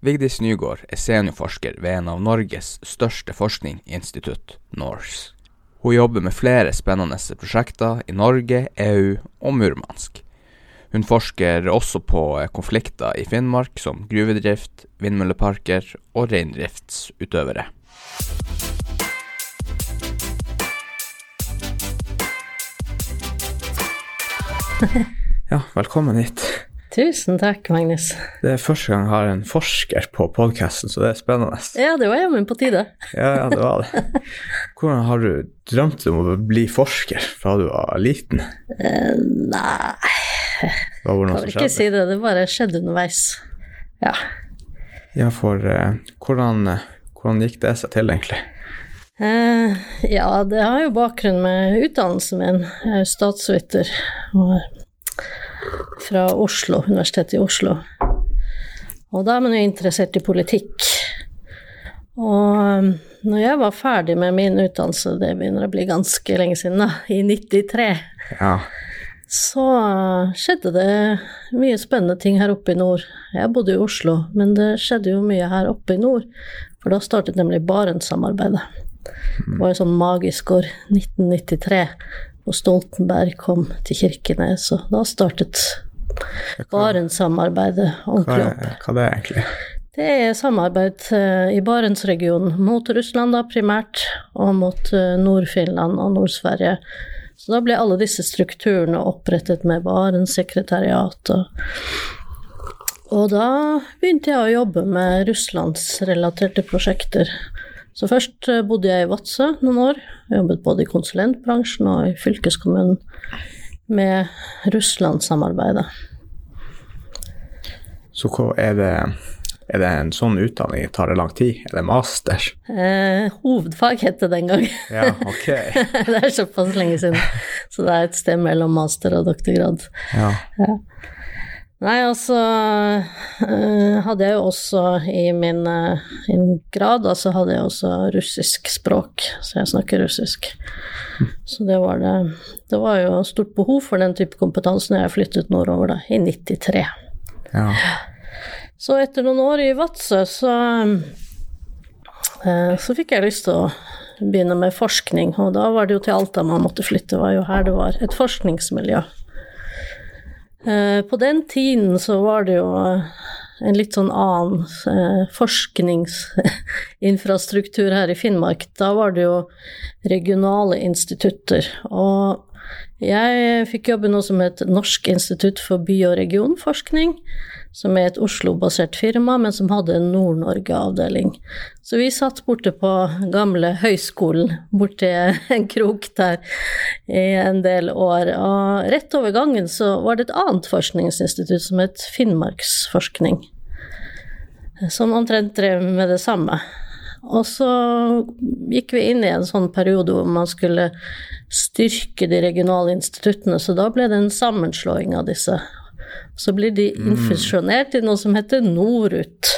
Vigdis Nygård er seniorforsker ved en av Norges største forskningsinstitutt, NORS. Hun jobber med flere spennende prosjekter i Norge, EU og Murmansk. Hun forsker også på konflikter i Finnmark, som gruvedrift, vindmølleparker og reindriftsutøvere. Ja, velkommen hit. Tusen takk, Magnus. Det er første gang jeg har en forsker på podkasten, så det er spennende. Ja, det var jammen på tide. Ja, ja, det var det. Hvordan har du drømt om å bli forsker fra du var liten? Uh, nei Hva var det Kan vel ikke si det. Det bare skjedde underveis. Ja. Ja, for uh, hvordan, eh, hvordan gikk det seg til, egentlig? Uh, ja, det har jo bakgrunn med utdannelsen min. Jeg er statsviter og fra Oslo, Universitetet i Oslo. Og da er man jo interessert i politikk. Og um, når jeg var ferdig med min utdannelse, det begynner å bli ganske lenge siden, da, i 93, Ja, så uh, skjedde det mye spennende ting her oppe i nord. Jeg bodde i Oslo, men det skjedde jo mye her oppe i nord, for da startet nemlig Barentssamarbeidet. Det var jo sånn magisk år 1993, og Stoltenberg kom til Kirkenes, og da startet Barentssamarbeidet ordentlig opp. hva det er egentlig? Det er samarbeid eh, i Barentsregionen mot Russland da primært, og mot eh, Nord-Finland og Nord-Sverige. Så da ble alle disse strukturene opprettet med Barentssekretariat. Og, og da begynte jeg å jobbe med russlandsrelaterte prosjekter. Så først eh, bodde jeg i Vadsø noen år. Jeg jobbet både i konsulentbransjen og i fylkeskommunen med Russlandssamarbeidet. Så hva er det Er det en sånn utdanning? Tar det lang tid? Er det master? Eh, hovedfag het det den gang. Ja, ok. det er såpass lenge siden. Så det er et sted mellom master og doktorgrad. Ja. Ja. Nei, altså øh, hadde jeg jo også i min, øh, min grad, altså hadde jeg også russisk språk, så jeg snakker russisk. Så det var det Det var jo stort behov for den type kompetanse når jeg flyttet nordover, da, i 93. ja. Så etter noen år i Vadsø, så, eh, så fikk jeg lyst til å begynne med forskning, og da var det jo til Alta man måtte flytte, det var jo her det var et forskningsmiljø. Eh, På den tiden så var det jo en litt sånn annen eh, forskningsinfrastruktur her i Finnmark. Da var det jo regionale institutter, og jeg fikk jobbe noe som het Norsk institutt for by- og regionforskning, som er et Oslo-basert firma, men som hadde en Nord-Norge-avdeling. Så vi satt borte på gamle høyskolen, borti en krok der i en del år. Og rett over gangen så var det et annet forskningsinstitutt som het Finnmarksforskning, som omtrent drev med det samme. Og så gikk vi inn i en sånn periode hvor man skulle styrke de regionale instituttene, så da ble det en sammenslåing av disse. Så blir de infusjonert i noe som heter Norut.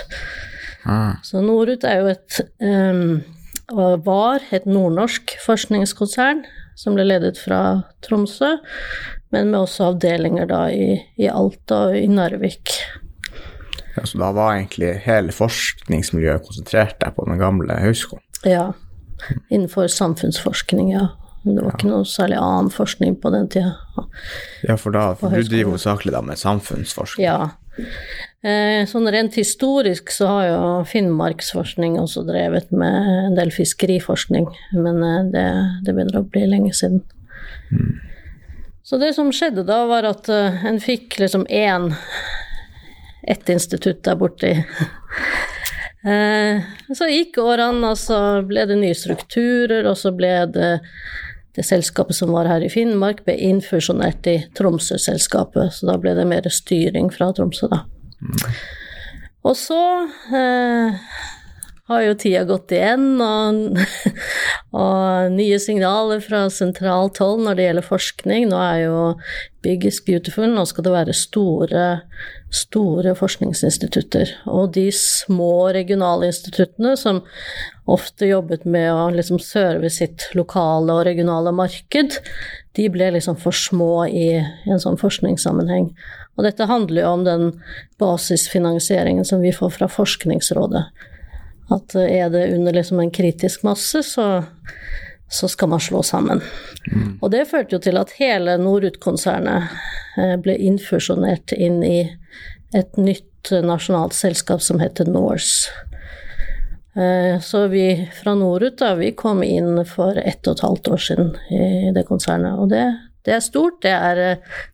Ah, Så Norut er jo et um, var et nordnorsk forskningskonsern som ble ledet fra Tromsø, men med også avdelinger da i, i Alta og i Narvik. ja, så da var egentlig hele forskningsmiljøet konsentrert der på den gamle høyskolen? Ja, innenfor samfunnsforskning, ja. Men det var ikke noe særlig annen forskning på den tida. Ja, for da, for du driver hovedsakelig med samfunnsforskning? Ja. Eh, sånn rent historisk så har jo Finnmarksforskning også drevet med en del fiskeriforskning, men eh, det, det begynner å bli lenge siden. Så det som skjedde da, var at eh, en fikk liksom én ett institutt der borte. Eh, så gikk årene, og så ble det nye strukturer, og så ble det det selskapet som var her i Finnmark, ble infusjonert i Tromsø-selskapet, så da ble det mer styring fra Tromsø, da. Og så eh, har jo tida gått igjen, og, og nye signaler fra sentralt hold når det gjelder forskning. Nå er jo Big is beautiful, nå skal det være store, store forskningsinstitutter. Og de små regionale instituttene som ofte jobbet med å liksom serve sitt lokale og regionale marked, de ble liksom for små i, en sånn forskningssammenheng. Og dette handler jo om den basisfinansieringen som vi får fra Forskningsrådet. At er det under liksom en kritisk masse, så, så skal man slå sammen. Mm. Og det førte jo til at hele Norut-konsernet eh, ble infusjonert inn i et nytt nasjonalt selskap som heter Norse. Eh, så vi fra Norut da, vi kom inn for ett og et halvt år siden i det konsernet. Og det, det er stort. Det er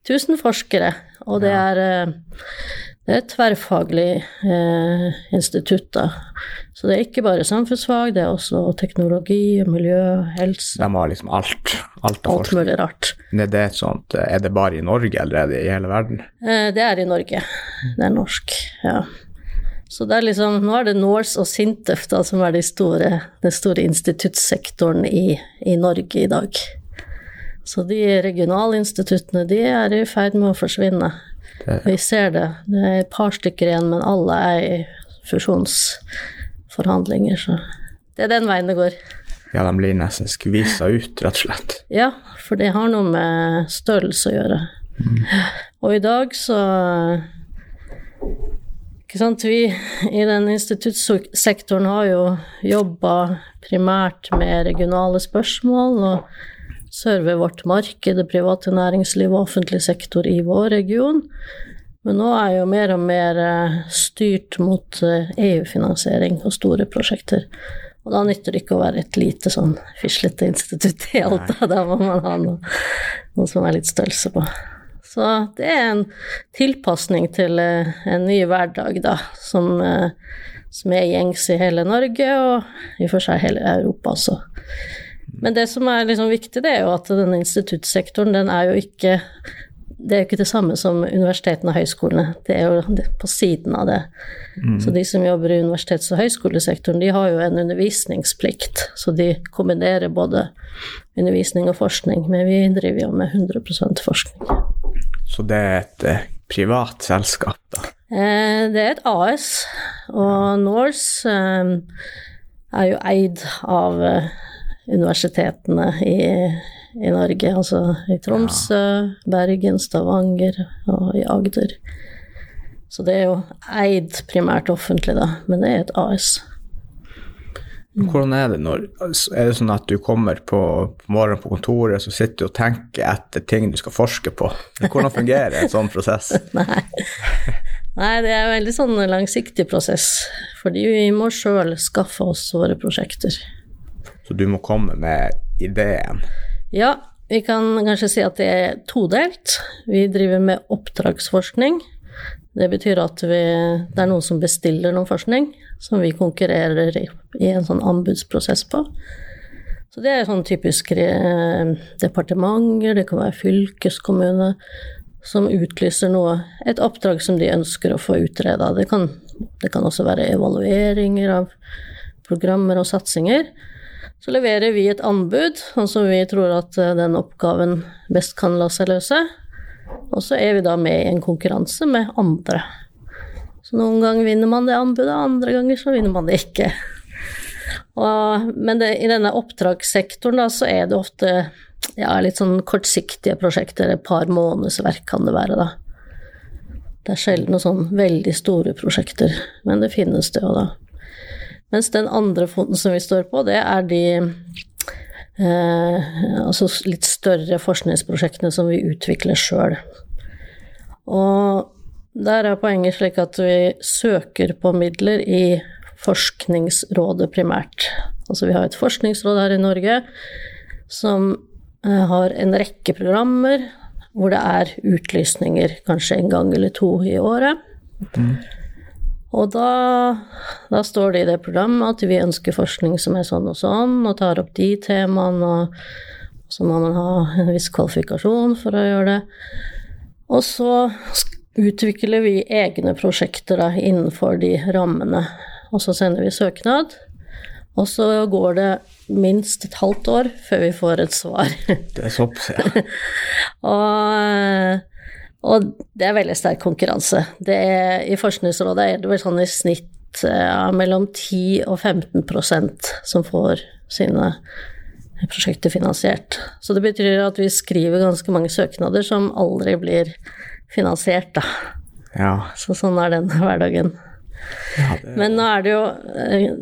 1000 forskere og det er, eh, det er et tverrfaglig eh, institutt, da. Så det er ikke bare samfunnsfag, det er også teknologi, miljø, helse. De har liksom alt? Alt, alt mulig rart. Er det, sånt, er det bare i Norge, eller er det i hele verden? Eh, det er i Norge. Det er norsk, ja. Så det er liksom, nå er det Norse og Sintef da, som er de store, den store instituttsektoren i, i Norge i dag. Så de regionalinstituttene de er i ferd med å forsvinne. Det. Vi ser det. Det er et par stykker igjen, men alle er i fusjonsforhandlinger, så det er den veien det går. Ja, de blir nesten skvisa ut, rett og slett. Ja, for det har noe med størrelse å gjøre. Mm. Og i dag så ikke sant, Vi i den instituttsektoren har jo jobba primært med regionale spørsmål og serve vårt marked, det private næringsliv og offentlig sektor i vår region. Men nå er jo mer og mer eh, styrt mot EU-finansiering eh, e og store prosjekter. Og da nytter det ikke å være et lite sånn fislete institutt i Alta, da må man ha noe, noe som er litt størrelse på. Så det er en tilpasning til eh, en ny hverdag, da, som, som er gjengs i hele Norge, og i og for seg hele Europa også. Men det som er liksom viktig, det er jo at denne instituttsektoren, den er jo ikke det er jo ikke det samme som universitetene og høyskolene. Det er jo på siden av det. Mm. Så de som jobber i universitets- og høyskolesektoren, de har jo en undervisningsplikt. Så de kombinerer både undervisning og forskning. Men vi driver jo med 100% forskning. Så det er et eh, privat selskap, da? Eh, det er et AS. Og Norse eh, er jo eid av eh, universitetene i, i Norge. Altså i Tromsø, ja. Bergen, Stavanger og i Agder. Så det er jo eid primært offentlig, da, men det er et AS. Hvordan er det når Er det sånn at du kommer på, på morgenen på kontoret, så sitter du og tenker etter ting du skal forske på? Hvordan fungerer en sånn prosess? Nei. Nei, det er en veldig sånn langsiktig prosess, fordi vi må sjøl skaffe oss våre prosjekter. Så du må komme med ideen. Ja, vi kan kanskje si at det er todelt. Vi driver med oppdragsforskning. Det betyr at vi, det er noen som bestiller noen forskning, som vi konkurrerer i, i en sånn anbudsprosess på. Så det er sånn typisk eh, departementer, det kan være fylkeskommune, som utlyser noe, et oppdrag som de ønsker å få utreda. Det, det kan også være evalueringer av programmer og satsinger. Så leverer vi et anbud, sånn som vi tror at eh, den oppgaven best kan la seg løse. Og så er vi da med i en konkurranse med andre. Så noen ganger vinner man det anbudet, andre ganger så vinner man det ikke. Og, men det, i denne oppdragssektoren da, så er det ofte ja, litt sånn kortsiktige prosjekter, et par måneders verk kan det være, da. Det er sjelden noen sånn veldig store prosjekter, men det finnes det jo, da. Mens den andre foten som vi står på, det er de eh, altså litt større forskningsprosjektene som vi utvikler sjøl. Og der er poenget slik at vi søker på midler i Forskningsrådet primært. Altså vi har et forskningsråd her i Norge som eh, har en rekke programmer hvor det er utlysninger kanskje en gang eller to i året. Mm. Og da, da, står det i det programmet at vi ønsker forskning som er sånn og sånn, og tar opp de temaene, og så må man ha en viss kvalifikasjon for å gjøre det. Og så utvikler vi egne prosjekter da, innenfor de rammene, og så sender vi søknad. Og så går det minst et halvt år før vi får et svar. Det er såpass, ja. og, og, det er veldig sterk konkurranse. Er, I Forskningsrådet er det vel sånn i snitt ja, mellom 10 og 15% som får sine prosjekter finansiert. Så det betyr at vi skriver ganske mange søknader som aldri blir finansiert, da. Ja. Så sånn er den hverdagen. Ja, det... Men nå er det jo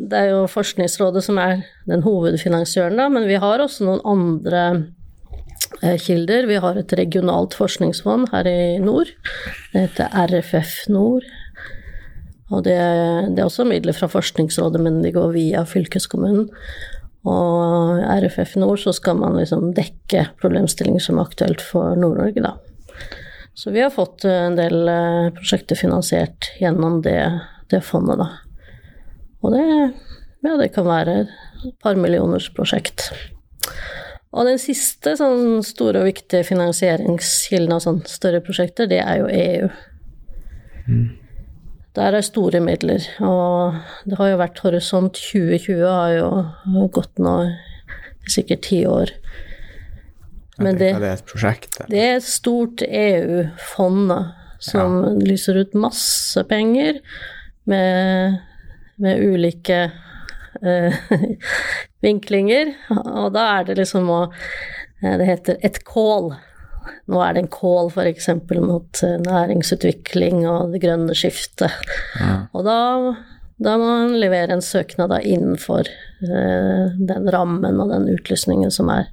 Det er jo Forskningsrådet som er den hovedfinansiøren, da, men vi har også noen andre eh, kilder. Vi har et regionalt forskningsfond her i nord. Det heter RFF Nord. Og det, det er også midler fra Forskningsrådet, men de går via fylkeskommunen. Og RFF Nord så skal man liksom dekke problemstillinger som er aktuelt for Nord-Norge, da. Så vi har fått en del eh, prosjekter finansiert gjennom det det fondet, da. Og det, ja, det kan være et par millioners prosjekt. Og den siste sånn store og viktige finansieringskilden av sånne større prosjekter, det er jo EU. Mm. Der er store midler, og det har jo vært Horisont 2020 har jo gått nå i sikkert ti år. Men det, det er et prosjekt? Det er et stort EU-fond som ja. lyser ut masse penger med, med ulike vinklinger. Og da er det liksom å eh, Det heter et call. Nå er det en call f.eks. mot eh, næringsutvikling og det grønne skiftet. Ja. Og da, da, må man levere en søknad da innenfor uh, den rammen og den utlysningen som er.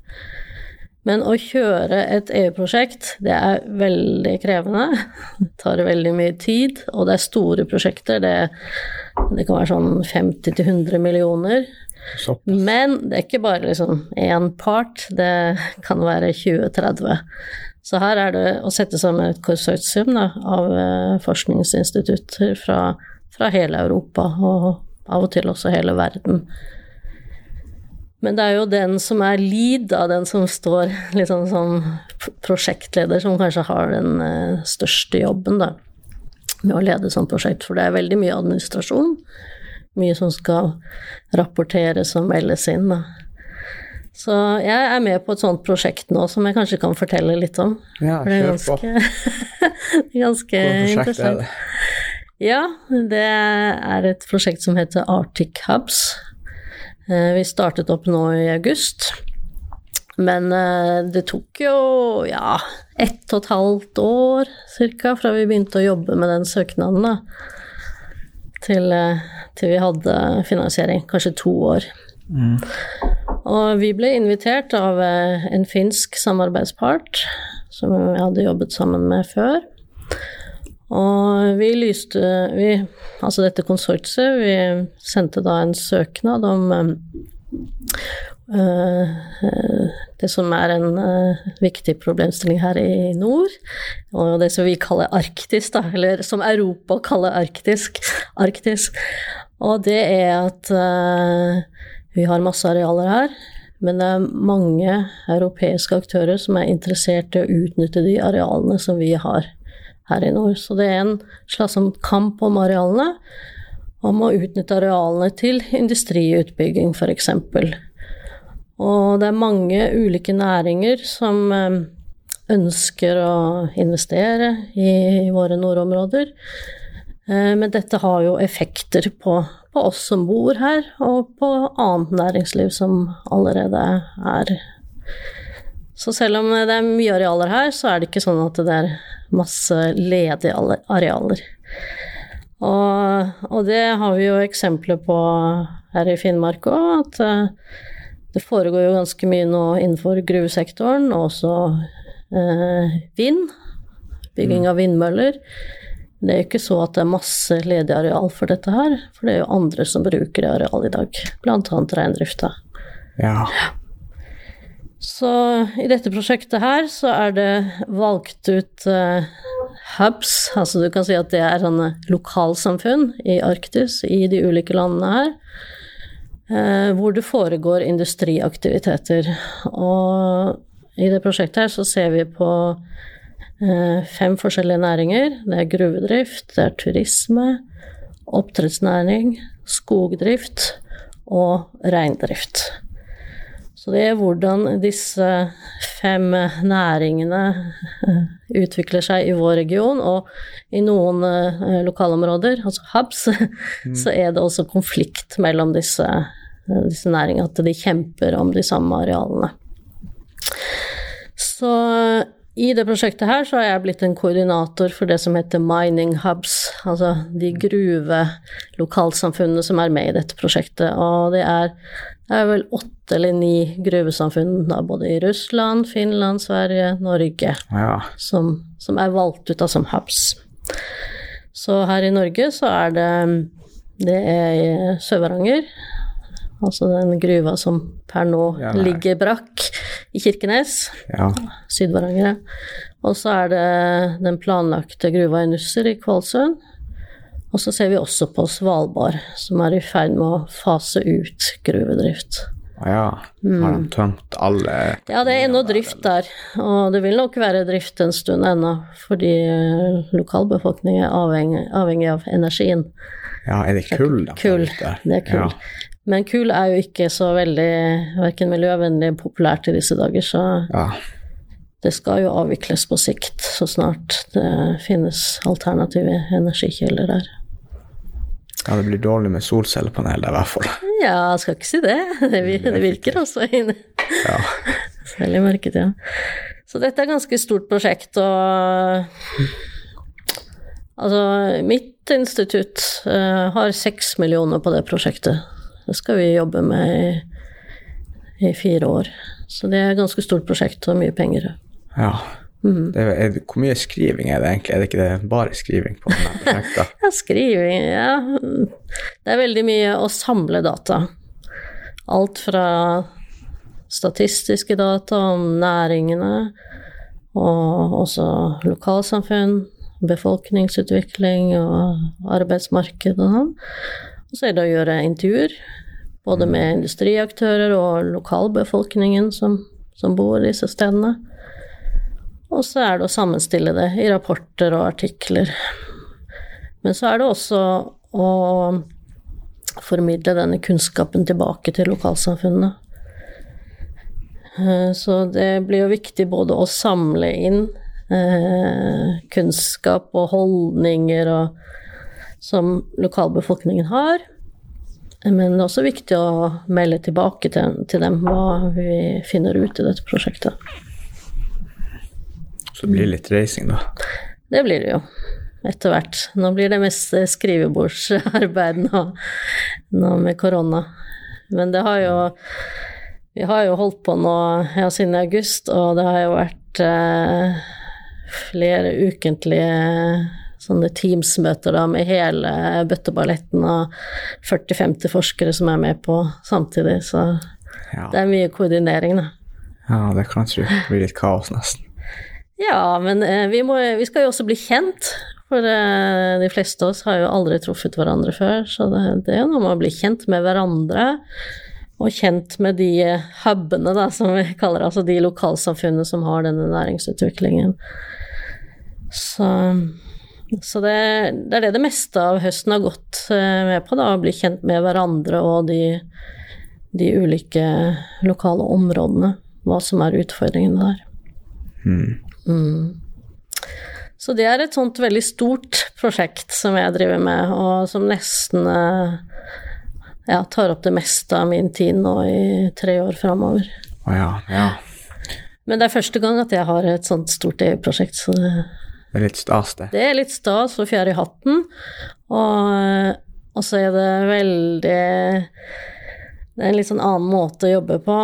Men å kjøre et EU-prosjekt, det er veldig krevende. Det tar veldig mye tid, og det er store prosjekter. Det, det kan være sånn 50-100 millioner. Såpass. Men det er ikke bare liksom én part, det kan være 20-30. Så her er det å sette sammen et konsortium da, av eh, forskningsinstitutter fra, fra hele Europa, og av og til også hele verden. Men det er jo den som er lead, da, den som står liksom som prosjektleder, som kanskje har den uh, største jobben, da, med å lede sånn prosjekt. For det er veldig mye administrasjon. Mye som skal rapporteres og meldes inn, da. Så jeg er med på et sånt prosjekt nå som jeg kanskje kan fortelle litt om. Ja, kjør på. ganske interessant. Er det? Ja, det er et prosjekt som heter Arctic Hubs. Eh, vi startet opp nå i august. Men eh, det tok jo ja, ett og et halvt år cirka fra vi begynte å jobbe med den søknaden, da. Til, eh, til vi hadde finansiering. Kanskje to år. Mm. Og vi ble invitert av en finsk samarbeidspart som vi hadde jobbet sammen med før. Og vi lyste vi, Altså dette konsortiet, vi sendte da en søknad om det som er en uh, viktig problemstilling her i nord, og det som vi kaller Arktis, da, eller som Europa kaller arktisk, Arktis. Og det er at vi har masse arealer her, men det er mange europeiske aktører som er interessert i å utnytte de arealene som vi har her i nord. Så det er en slags sånn kamp om arealene, om å utnytte arealene til industriutbygging f.eks. Og det er mange ulike næringer som eh, ønsker å investere i våre nordområder. Eh, men dette har jo effekter på, på, oss som bor her, og på annet næringsliv som allerede er Så selv om det er mye arealer her, så er det ikke sånn at det er masse ledige arealer. Og, og, det har vi jo eksempler på her i Finnmark òg, at uh, det foregår jo ganske mye nå innenfor gruvesektoren, og også eh, vind. Bygging av vindmøller. Det er jo ikke så at det er masse ledig areal for dette her, for det er jo andre som bruker det arealet i dag, annet reindrifta. Ja. Så i dette prosjektet her så er det valgt ut uh, hubs, altså du kan si at det er sånne lokalsamfunn i Arktis, i de ulike landene her, hvor det foregår industriaktiviteter. Og i det prosjektet her så ser vi på uh, fem forskjellige næringer. Det er gruvedrift, det er turisme, oppdrettsnæring, skogdrift og reindrift. Så det er hvordan disse fem næringene utvikler seg i vår region, og i noen eh, lokalområder, altså hubs, så er det også konflikt mellom disse, disse næringene, at de kjemper om de samme arealene. Så i det prosjektet her så har jeg blitt en koordinator for det som heter mining hubs, altså de gruvelokalsamfunnene som er med i dette prosjektet. Og det er, det er vel åtte eller ni gruvesamfunn da, både i Russland, Finland, Sverige, Norge Ja. som, som er valgt ut da som hubs. Så her i Norge så er det det er Sør-Varanger, altså den gruva som per nå Ja, ligger brakk i Kirkenes. Ja. Syd-Varanger. Og så er det den planlagte gruva i Nusser i Kvalsund. Og så ser vi også på Svalbard, som er i ferd med å fase ut gruvedrift. Ja. Har de tømt alle Ja, det er ennå drift der, og det vil nok være drift en stund ennå, fordi eh, lokalbefolkningen er avhengig, avhengig av energien. Ja, er det kull de Kull, det er kull. Ja. Men kull er jo ikke så veldig verken miljøvennlig populært i disse dager, så ja. det skal jo avvikles på sikt så snart det finnes alternative energikilder der. Ja, det blir dårlig med solcellepanel der i hvert fall. Ja, jeg skal ikke si det. Det, vir- det virker også inne. Ja. Selv i mørket, ja. Så dette er et ganske stort prosjekt, og Altså, mitt institutt uh, har seks millioner på det prosjektet. Det skal vi jobbe med i, i fire år. Så det er et ganske stort prosjekt og mye penger. ja. Mhm. Det er, er, hvor mye skriving er det egentlig? Er det ikke det bare skriving på denne prosjekta? Ja, skriving, ja. Det er veldig mye å samle data. Alt fra statistiske data om næringene, og også lokalsamfunn, befolkningsutvikling og arbeidsmarked og sånn. Og så er det å gjøre intervjuer, både med industriaktører og lokalbefolkningen som, som bor i disse stedene. Og så er det å sammenstille det i rapporter og artikler. Men så er det også å formidle denne kunnskapen tilbake til lokalsamfunnene. Eh, Så det blir jo viktig både å samle inn eh, kunnskap og holdninger og, som lokalbefolkningen har, men det er også viktig å melde tilbake til, til dem hva vi finner ut i dette prosjektet. Så det blir litt reising, da. Det blir det jo, etter hvert. Nå blir det mest skrivebordsarbeid nå, nå med korona. Men det har jo Vi har jo holdt på nå ja, siden august, og det har jo vært eh, flere ukentlige sånne Teams-møter da, med hele bøtteballetten og 40-50 forskere som er med på samtidig, så Ja, det er mye koordinering, da. ja det kan jeg tro. Det blir litt kaos, nesten. Ja, men eh, vi, må, vi skal jo også bli kjent. For eh, de fleste av oss har jo aldri truffet hverandre før, så det, det er jo noe med å bli kjent med hverandre. Og kjent med de hubene, da, som vi kaller det, altså de lokalsamfunnene som har denne næringsutviklingen. Så, så det, det er det det meste av høsten har gått eh, med på, da, å bli kjent med hverandre og de, de ulike lokale områdene. Hva som er utfordringene der. Mm. Så det er et sånt veldig stort prosjekt som jeg driver med, og som nesten eh, ja, tar opp det meste av min tid nå i tre år framover. Oh ja, ja. Men det er første gang at jeg har et sånt stort EU-prosjekt, så det, Det er litt stas, det. det er litt stas og fjær i hatten. Og, og så er det veldig Det er en litt sånn annen måte å jobbe på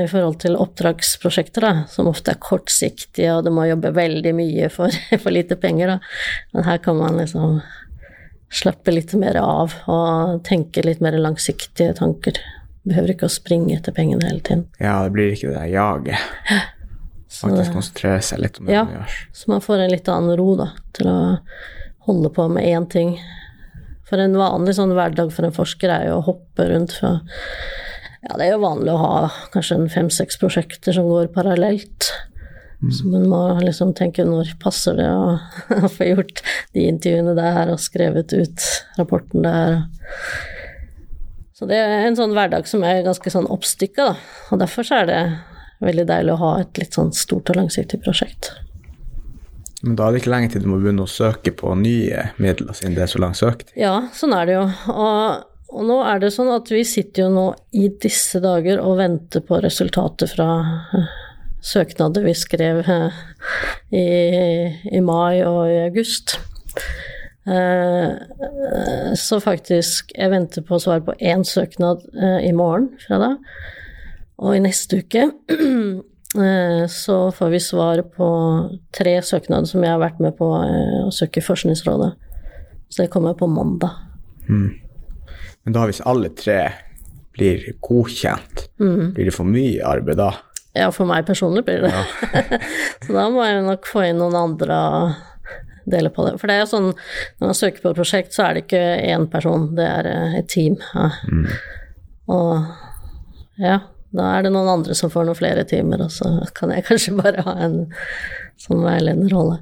i forhold til oppdragsprosjekter, da, som ofte er kortsiktige, og du må jobbe veldig mye for, for lite penger, da. Men her kan man liksom slappe litt mer av og tenke litt mer langsiktige tanker. Behøver ikke å springe etter pengene hele tiden. Ja, det blir ikke det der jaget. Faktisk konsentrere seg litt om det Ja. man gjør. så man får en litt annen ro, da, til å holde på med én ting. For en vanlig sånn hverdag for en forsker er jo å hoppe rundt fra Ja, det er jo vanlig å ha kanskje fem-seks prosjekter som går parallelt. Så man må liksom tenke når passer det å, å få gjort de intervjuene der og skrevet ut rapporten der. Så det er en sånn hverdag som er ganske sånn oppstykka, da. Og derfor så er det veldig deilig å ha et litt sånn stort og langsiktig prosjekt. Men da er det ikke lenge til du må begynne å søke på nye midler, siden det er så lang søketid? Ja, sånn er det jo. Og, og, nå er det sånn at vi sitter jo nå i disse dager og venter på resultatet fra uh, søknader vi skrev uh, i, i, mai og i august. Uh, så faktisk Jeg venter på å svare på én søknad i morgen fra da. Og i neste uke Eh, så får vi svar på tre søknader som jeg har vært med på eh, å søke i Forskningsrådet. Så det kommer på mandag. Mm. Men da hvis alle tre blir godkjent, mm. blir det for mye arbeid da? Ja, for meg personlig blir det ja. så da må jeg nok få inn noen andre deler på det. For det er jo sånn, når man søker på et prosjekt, så er det ikke én person, det er eh, et team. Ja. Mm. Og ja, da er det noen andre som får noen flere timer, og så kan jeg kanskje bare ha en sånn veiledende rolle.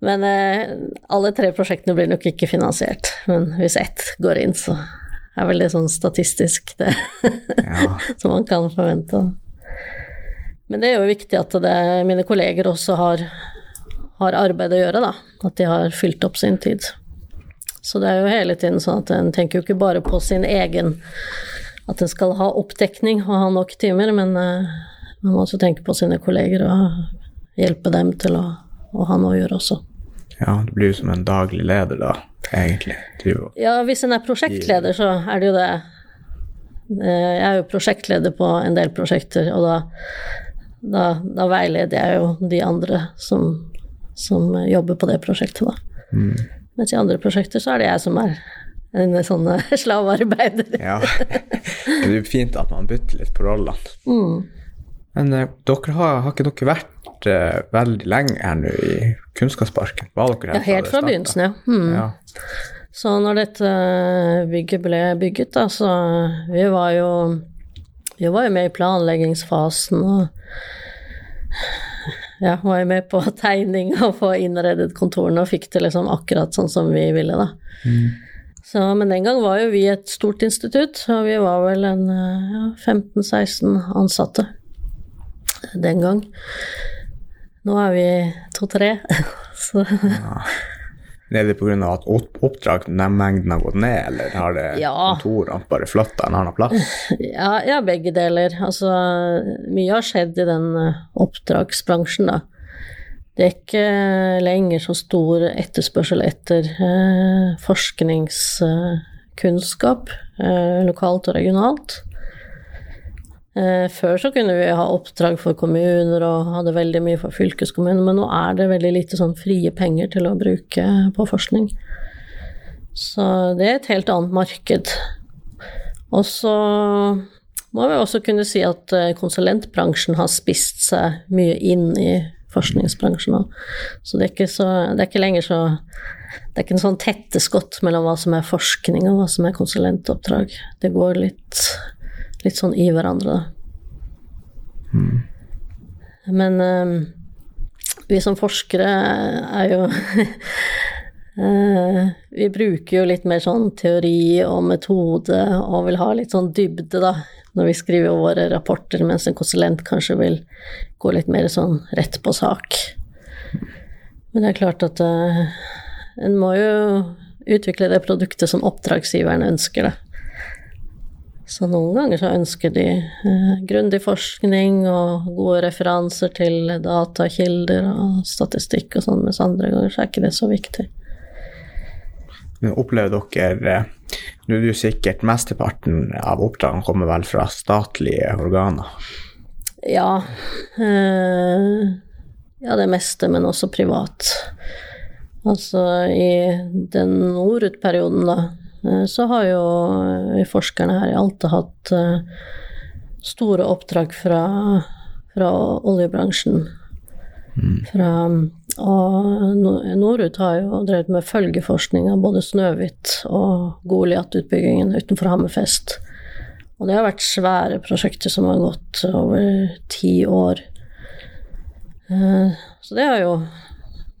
Men eh, alle tre prosjektene blir nok ikke finansiert. Men hvis ett går inn, så er vel det sånn statistisk, det ja. som man kan forvente. Men det er jo viktig at det, mine kolleger også har, har arbeid å gjøre, da. At de har fylt opp sin tid. Så det er jo hele tiden sånn at en tenker jo ikke bare på sin egen at en skal ha oppdekning og ha nok timer, men uh, man må også tenke på sine kolleger og hjelpe dem til å, å ha noe å gjøre også. Ja, du blir jo som en daglig leder da, egentlig. Ja, hvis en er prosjektleder, så er det jo det. Eh, jeg er jo prosjektleder på en del prosjekter, og da, da, da veileder jeg jo de andre som, som jobber på det prosjektet, da. Mm. Mens i andre prosjekter så er det jeg som er en sånne slavearbeidere. ja. Det er fint at man bytter litt på rollene. Mm. Men uh, dere har, har, ikke dere vært uh, veldig lenge her nå i Kunnskapsparken? Var dere her ja, helt fra begynnelsen, ja. Mm. ja. Så når dette bygget ble bygget, da, så vi var jo Vi var jo med i planleggingsfasen og ja, var jo med på tegning og få innredet kontorene og fikk det liksom akkurat sånn som vi ville, da. Mm. Så, men den gang var jo vi et stort institutt, og vi var vel en ja, 15-16 ansatte den gang. Nå er vi to-tre, så ja. Er det pga. at oppdragsmengden har gått ned, eller har det ja. kontorene bare flytta en annen plass? Ja, ja, begge deler. Altså, mye har skjedd i den eh, oppdragsbransjen, da. Det er ikke lenger så stor etterspørsel etter eh, forskningskunnskap eh, lokalt og regionalt. Eh, før så kunne vi ha oppdrag for kommuner og hadde veldig mye for fylkeskommuner, men nå er det veldig lite sånn frie penger til å bruke på forskning. Så det er et helt annet marked. Og så må vi også kunne si at eh, konsulentbransjen har spist seg mye inn i forskningsbransjen òg. Så det er ikke så Det er ikke lenger så Det er ikke en sånn tette skott mellom hva som er forskning og hva som er konsulentoppdrag. Det går litt, litt sånn i hverandre, da. Mm. Men um, vi som forskere er jo uh, Vi bruker jo litt mer sånn teori og metode og vil ha litt sånn dybde, da, når vi skriver våre rapporter, mens en konsulent kanskje vil gå litt mer sånn rett på sak. Men det er klart at uh, en må jo utvikle det produktet som oppdragsgiveren ønsker, det. Så noen ganger så ønsker de uh, grundig forskning og gode referanser til datakilder og statistikk og sånn, mens andre ganger så er ikke det så viktig. Men opplever dere eh, Nå er det jo sikkert mesteparten av oppdragene kommer vel fra statlige organer? Ja. Øh, ja, det meste, men også privat. Altså i den Norut-perioden, da, eh, så har jo forskerne her i Alta hatt store oppdrag fra, fra oljebransjen. Mm. Fra og Norut har jo drevet med følgeforskning av både Snøhvit og Goliat-utbyggingen utenfor Hammerfest. Og det har vært svære prosjekter som har gått over ti år. Eh, så det er jo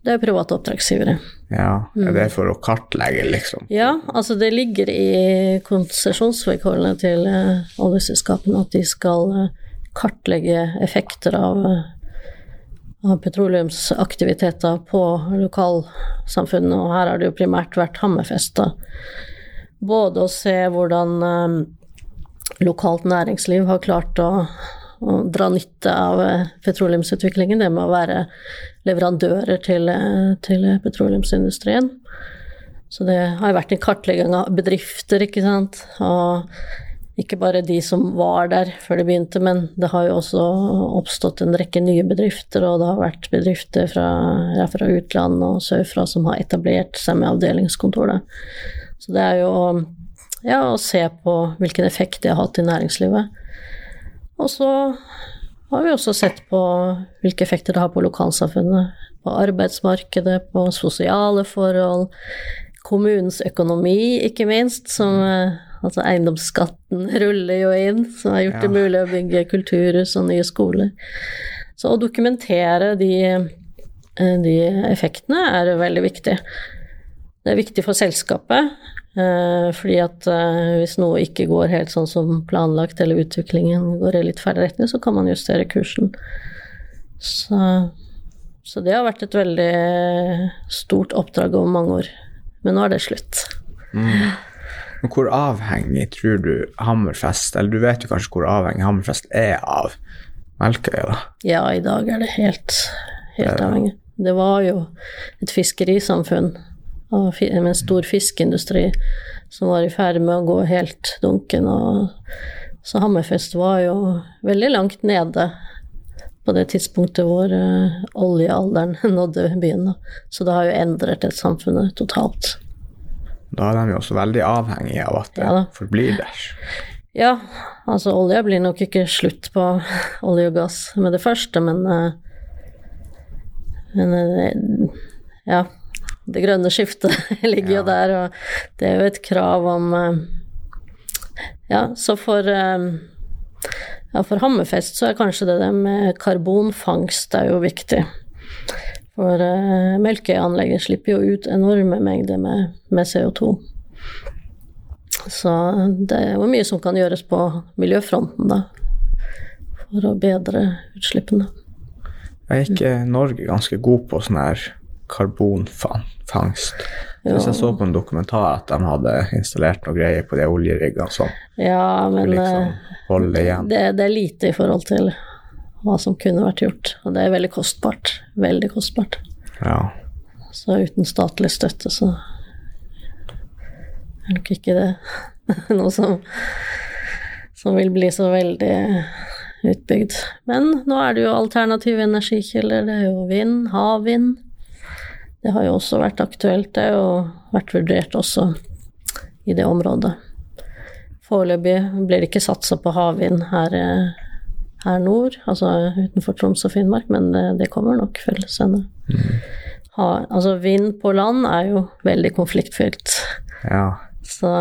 det er private oppdragsgivere. Ja, er det for å kartlegge, liksom? Ja, altså det ligger i konsesjonsvilkårene til eh, oljeselskapene at de skal eh, kartlegge effekter av petroleumsaktiviteter på lokalsamfunnet, og her har det jo primært vært Hammerfest. Både å se hvordan eh, lokalt næringsliv har klart å, å dra nytte av eh, petroleumsutviklingen, det med å være leverandører til, eh, til petroleumsindustrien. Så det har jo vært en kartlegging av bedrifter, ikke sant. Og ikke bare de som var der før det begynte, men det har jo også oppstått en rekke nye bedrifter, og det har vært bedrifter fra, ja, fra utlandet og sørfra som har etablert seg med avdelingskontor der. Så det er jo ja, å se på hvilken effekt det har hatt i næringslivet. Og så har vi også sett på hvilke effekter det har på lokalsamfunnet. På arbeidsmarkedet, på sosiale forhold, kommunens økonomi, ikke minst, som eh, Altså eiendomsskatten ruller jo inn, som har gjort Ja. det mulig å bygge kulturhus og nye skoler. Så å dokumentere de, eh, de effektene er veldig viktig. Det er viktig for selskapet, eh, fordi at eh, hvis noe ikke går helt sånn som planlagt, eller utviklingen går i litt feil retning, så kan man justere kursen. Så, så det har vært et veldig stort oppdrag over mange år. Men nå er det slutt. Men hvor avhengig tror du Hammerfest Eller du vet jo kanskje hvor avhengig Hammerfest er av Melkøya, da? Ja, i dag er det helt, helt avhengig. Det var jo et fiskerisamfunn med en stor fiskeindustri som var i ferd med å gå helt dunken. Og, så Hammerfest var jo veldig langt nede på det tidspunktet hvor eh, oljealderen nådde byen. Da. Så det har jo endret et samfunnet totalt. Da er de jo også veldig avhengige av at det Ja forblir der. Ja, altså olje blir nok ikke slutt på olje og gass med det første, men eh, Men eh, ja. Det grønne skiftet ligger jo der, og det er jo et krav om eh, Ja, så for ja, for Hammerfest så er kanskje det der med karbonfangst er jo viktig. For uh, melkeanlegget slipper jo ut enorme mengder med, med CO2. Så det er jo mye som kan gjøres på miljøfronten, da. For å bedre utslippene. Er ikke Norge ganske god på sånn her karbonfangst? Hvis jeg så på en dokumentar at de hadde installert noe greier på de oljeriggene som Ja, men liksom eh, holde igjen. det, det er lite i forhold til hva som kunne vært gjort. Og det er veldig kostbart. Veldig kostbart. Ja. Så uten statlig støtte, så er nok ikke det noe som, som vil bli så veldig utbygd. Men nå er det jo alternative energikilder. Det er jo vind, havvind. Det har jo også vært aktuelt, det, og vært vurdert også i det området. Foreløpig blir det ikke satsa på havvind her, eh, her nord, altså utenfor Troms og Finnmark, men det, det kommer nok før eller Mm. Ha, altså vind på land er jo veldig konfliktfylt, ja. så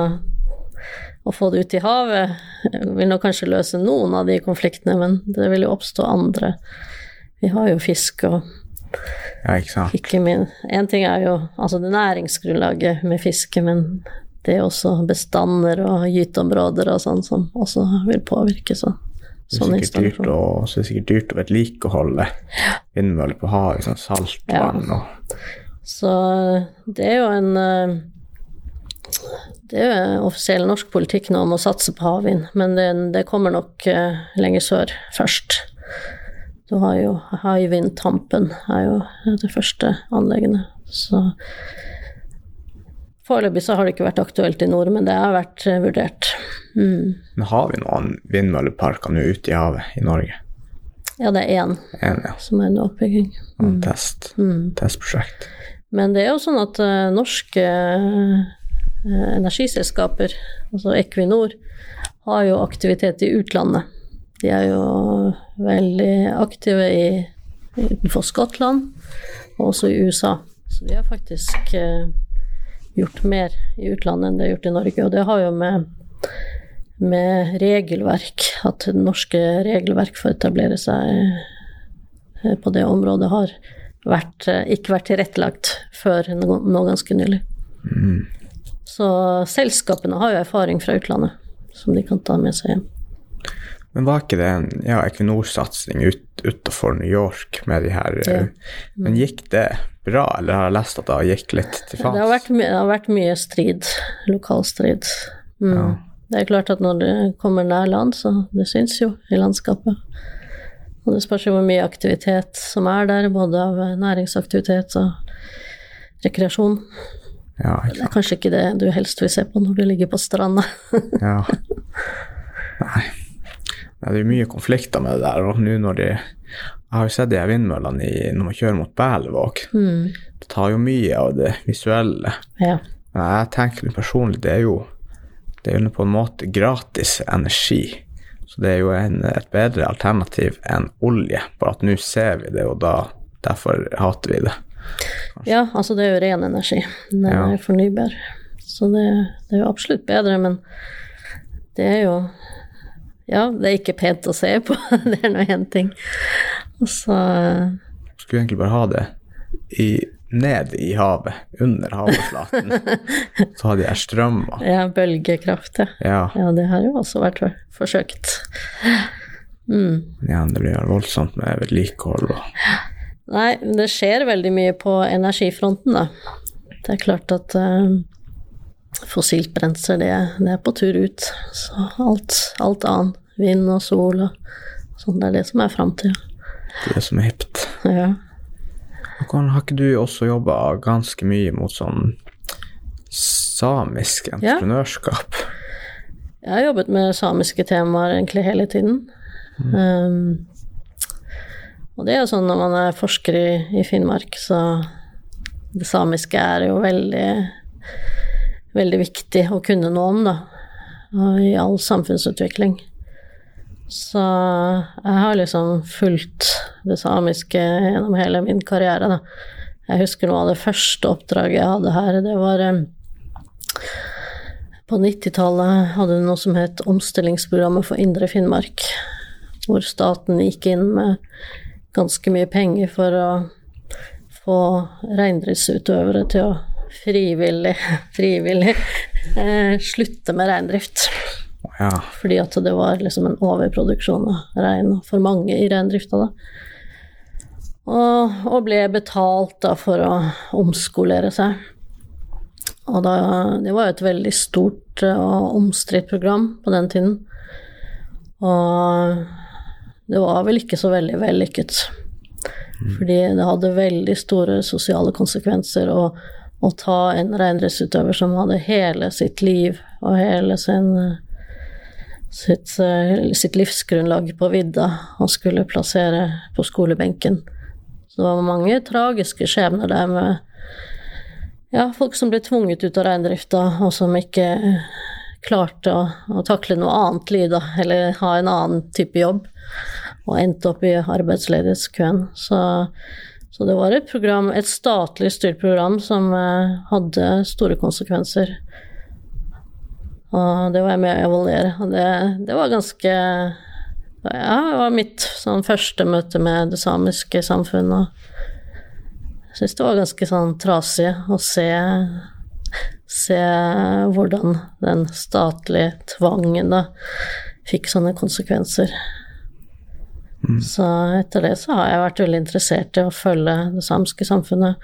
å få det ut i havet vil nok kanskje løse noen av de konfliktene, men det vil jo oppstå andre. Vi har jo fisk og Ja, ikke sant. ikke min En ting er jo altså det næringsgrunnlaget med fiske, men det er også bestander og gyteområder og sånn som også vil påvirke så, Det sånn er dyrt installasjon. så det er sikkert dyrt å vedlikeholde vindmøller på havet, sånn saltvann og Så det er jo en eh, Det er jo offisiell norsk politikk nå om å satse på havvind, men det, det kommer nok eh, lenger sør først. Du har jo Hywind Tampen er jo det første anleggene. Så Foreløpig så har det ikke vært aktuelt i nord, men det har vært eh, vurdert. Mm. Men har vi noen vindmølleparker nå ute i havet i Norge? Ja, det er én En, ja. som er under oppbygging. En test, Mm. testprosjekt. Men det er jo sånn at uh, norske uh, energiselskaper, altså Equinor, har jo aktivitet i utlandet. De er jo veldig aktive i, utenfor Skottland, og også i USA. Så de har faktisk eh, gjort mer i utlandet enn det har gjort i Norge, og det har jo med med regelverk, at det norske regelverk for å etablere seg eh, på det området har vært, eh, ikke vært tilrettelagt før nå, ganske nylig. Så selskapene har jo erfaring fra utlandet som de kan ta med seg hjem. Men var ikke det en ja, Equinor-satsing ut, utenfor New York med de her Ja. Men gikk det bra, eller har jeg lest at det gikk litt til faens? Det det har vært mye strid, lokal strid. Mm. Ja. Det er klart at når du kommer nær land, så det syns jo i landskapet. Og det spørs jo hvor mye aktivitet som er der, både av næringsaktivitet og rekreasjon. Ja, Det er kanskje ikke det du helst vil se på når du ligger på stranda. Ja. Nei. Det er mye konflikter med det der, og nå når de Jeg har jo sett de vindmøllene i, når man kjører mot Berlevåg. Mm. Det tar jo mye av det visuelle. Ja. Men jeg tenker meg personlig, det er jo det er jo på en måte gratis energi. Så det er jo en, et bedre alternativ enn olje, bare at nå ser vi det, og da derfor hater vi det. ja, altså det er jo ren energi. Den Ja. er fornybar. Så det, det er jo absolutt bedre, men det er jo Ja, det er ikke pent å se på, det er nå én ting. Og så Skulle egentlig bare ha det i, ned i havet, under havoverflaten. Så hadde jeg strømmer. Ja, bølgekraft, ja. Ja, Ja, det har jo også vært forsøkt. Mm. Ja, det blir voldsomt med vedlikehold og Nei, det skjer veldig mye på energifronten, da. Det er klart at eh, fossilt brensel, det, det er på tur ut. Så alt, alt annet, vind og sol og sånn, det er det som er framtida. det som er hipt. Ja. Hvordan har ikke du også jobba ganske mye mot sånn samisk entreprenørskap? Jeg har jobbet med samiske temaer egentlig hele tiden. Um, og det er jo sånn når man er forsker i, i Finnmark, så det samiske er jo veldig, veldig viktig å kunne noe om, da. I all samfunnsutvikling. Så jeg har liksom fulgt det samiske gjennom hele min karriere, da. Jeg husker noe av det første oppdraget jeg hadde her, det var um, på 90-tallet hadde du noe som het Omstillingsprogrammet for Indre Finnmark, hvor staten gikk inn med ganske mye penger for å få reindriftsutøvere til å frivillig, frivillig eh, slutte med reindrift. Ja, Fordi at det var liksom en overproduksjon av rein for mange i reindrifta, da. Og, og ble betalt da for å omskolere seg. Og da, det var jo et veldig stort eh, og omstridt program på den tiden. Og det var vel ikke så veldig vellykket. Fordi det hadde veldig store sosiale konsekvenser å, å ta en reindriftsutøver som hadde hele sitt liv og hele sin sitt, eh, sitt livsgrunnlag på vidda og skulle plassere på skolebenken. Så det var mange tragiske skjebner der med ja, folk som ble tvunget ut av reindrifta, og som ikke klarte å, å takle noe annet liv, da, eller ha en annen type jobb, og endte opp i arbeidsledighetskøen. Så, så det var et program, et statlig styrt program som eh, hadde store konsekvenser. Og det var jeg med å evaluere, og det, det var ganske Ja, det var mitt sånn første møte med det samiske samfunnet. Jeg syns det var ganske sånn trasig å se Se hvordan den statlige tvangen da fikk sånne konsekvenser. Så etter det så har jeg vært veldig interessert i å følge det samiske samfunnet,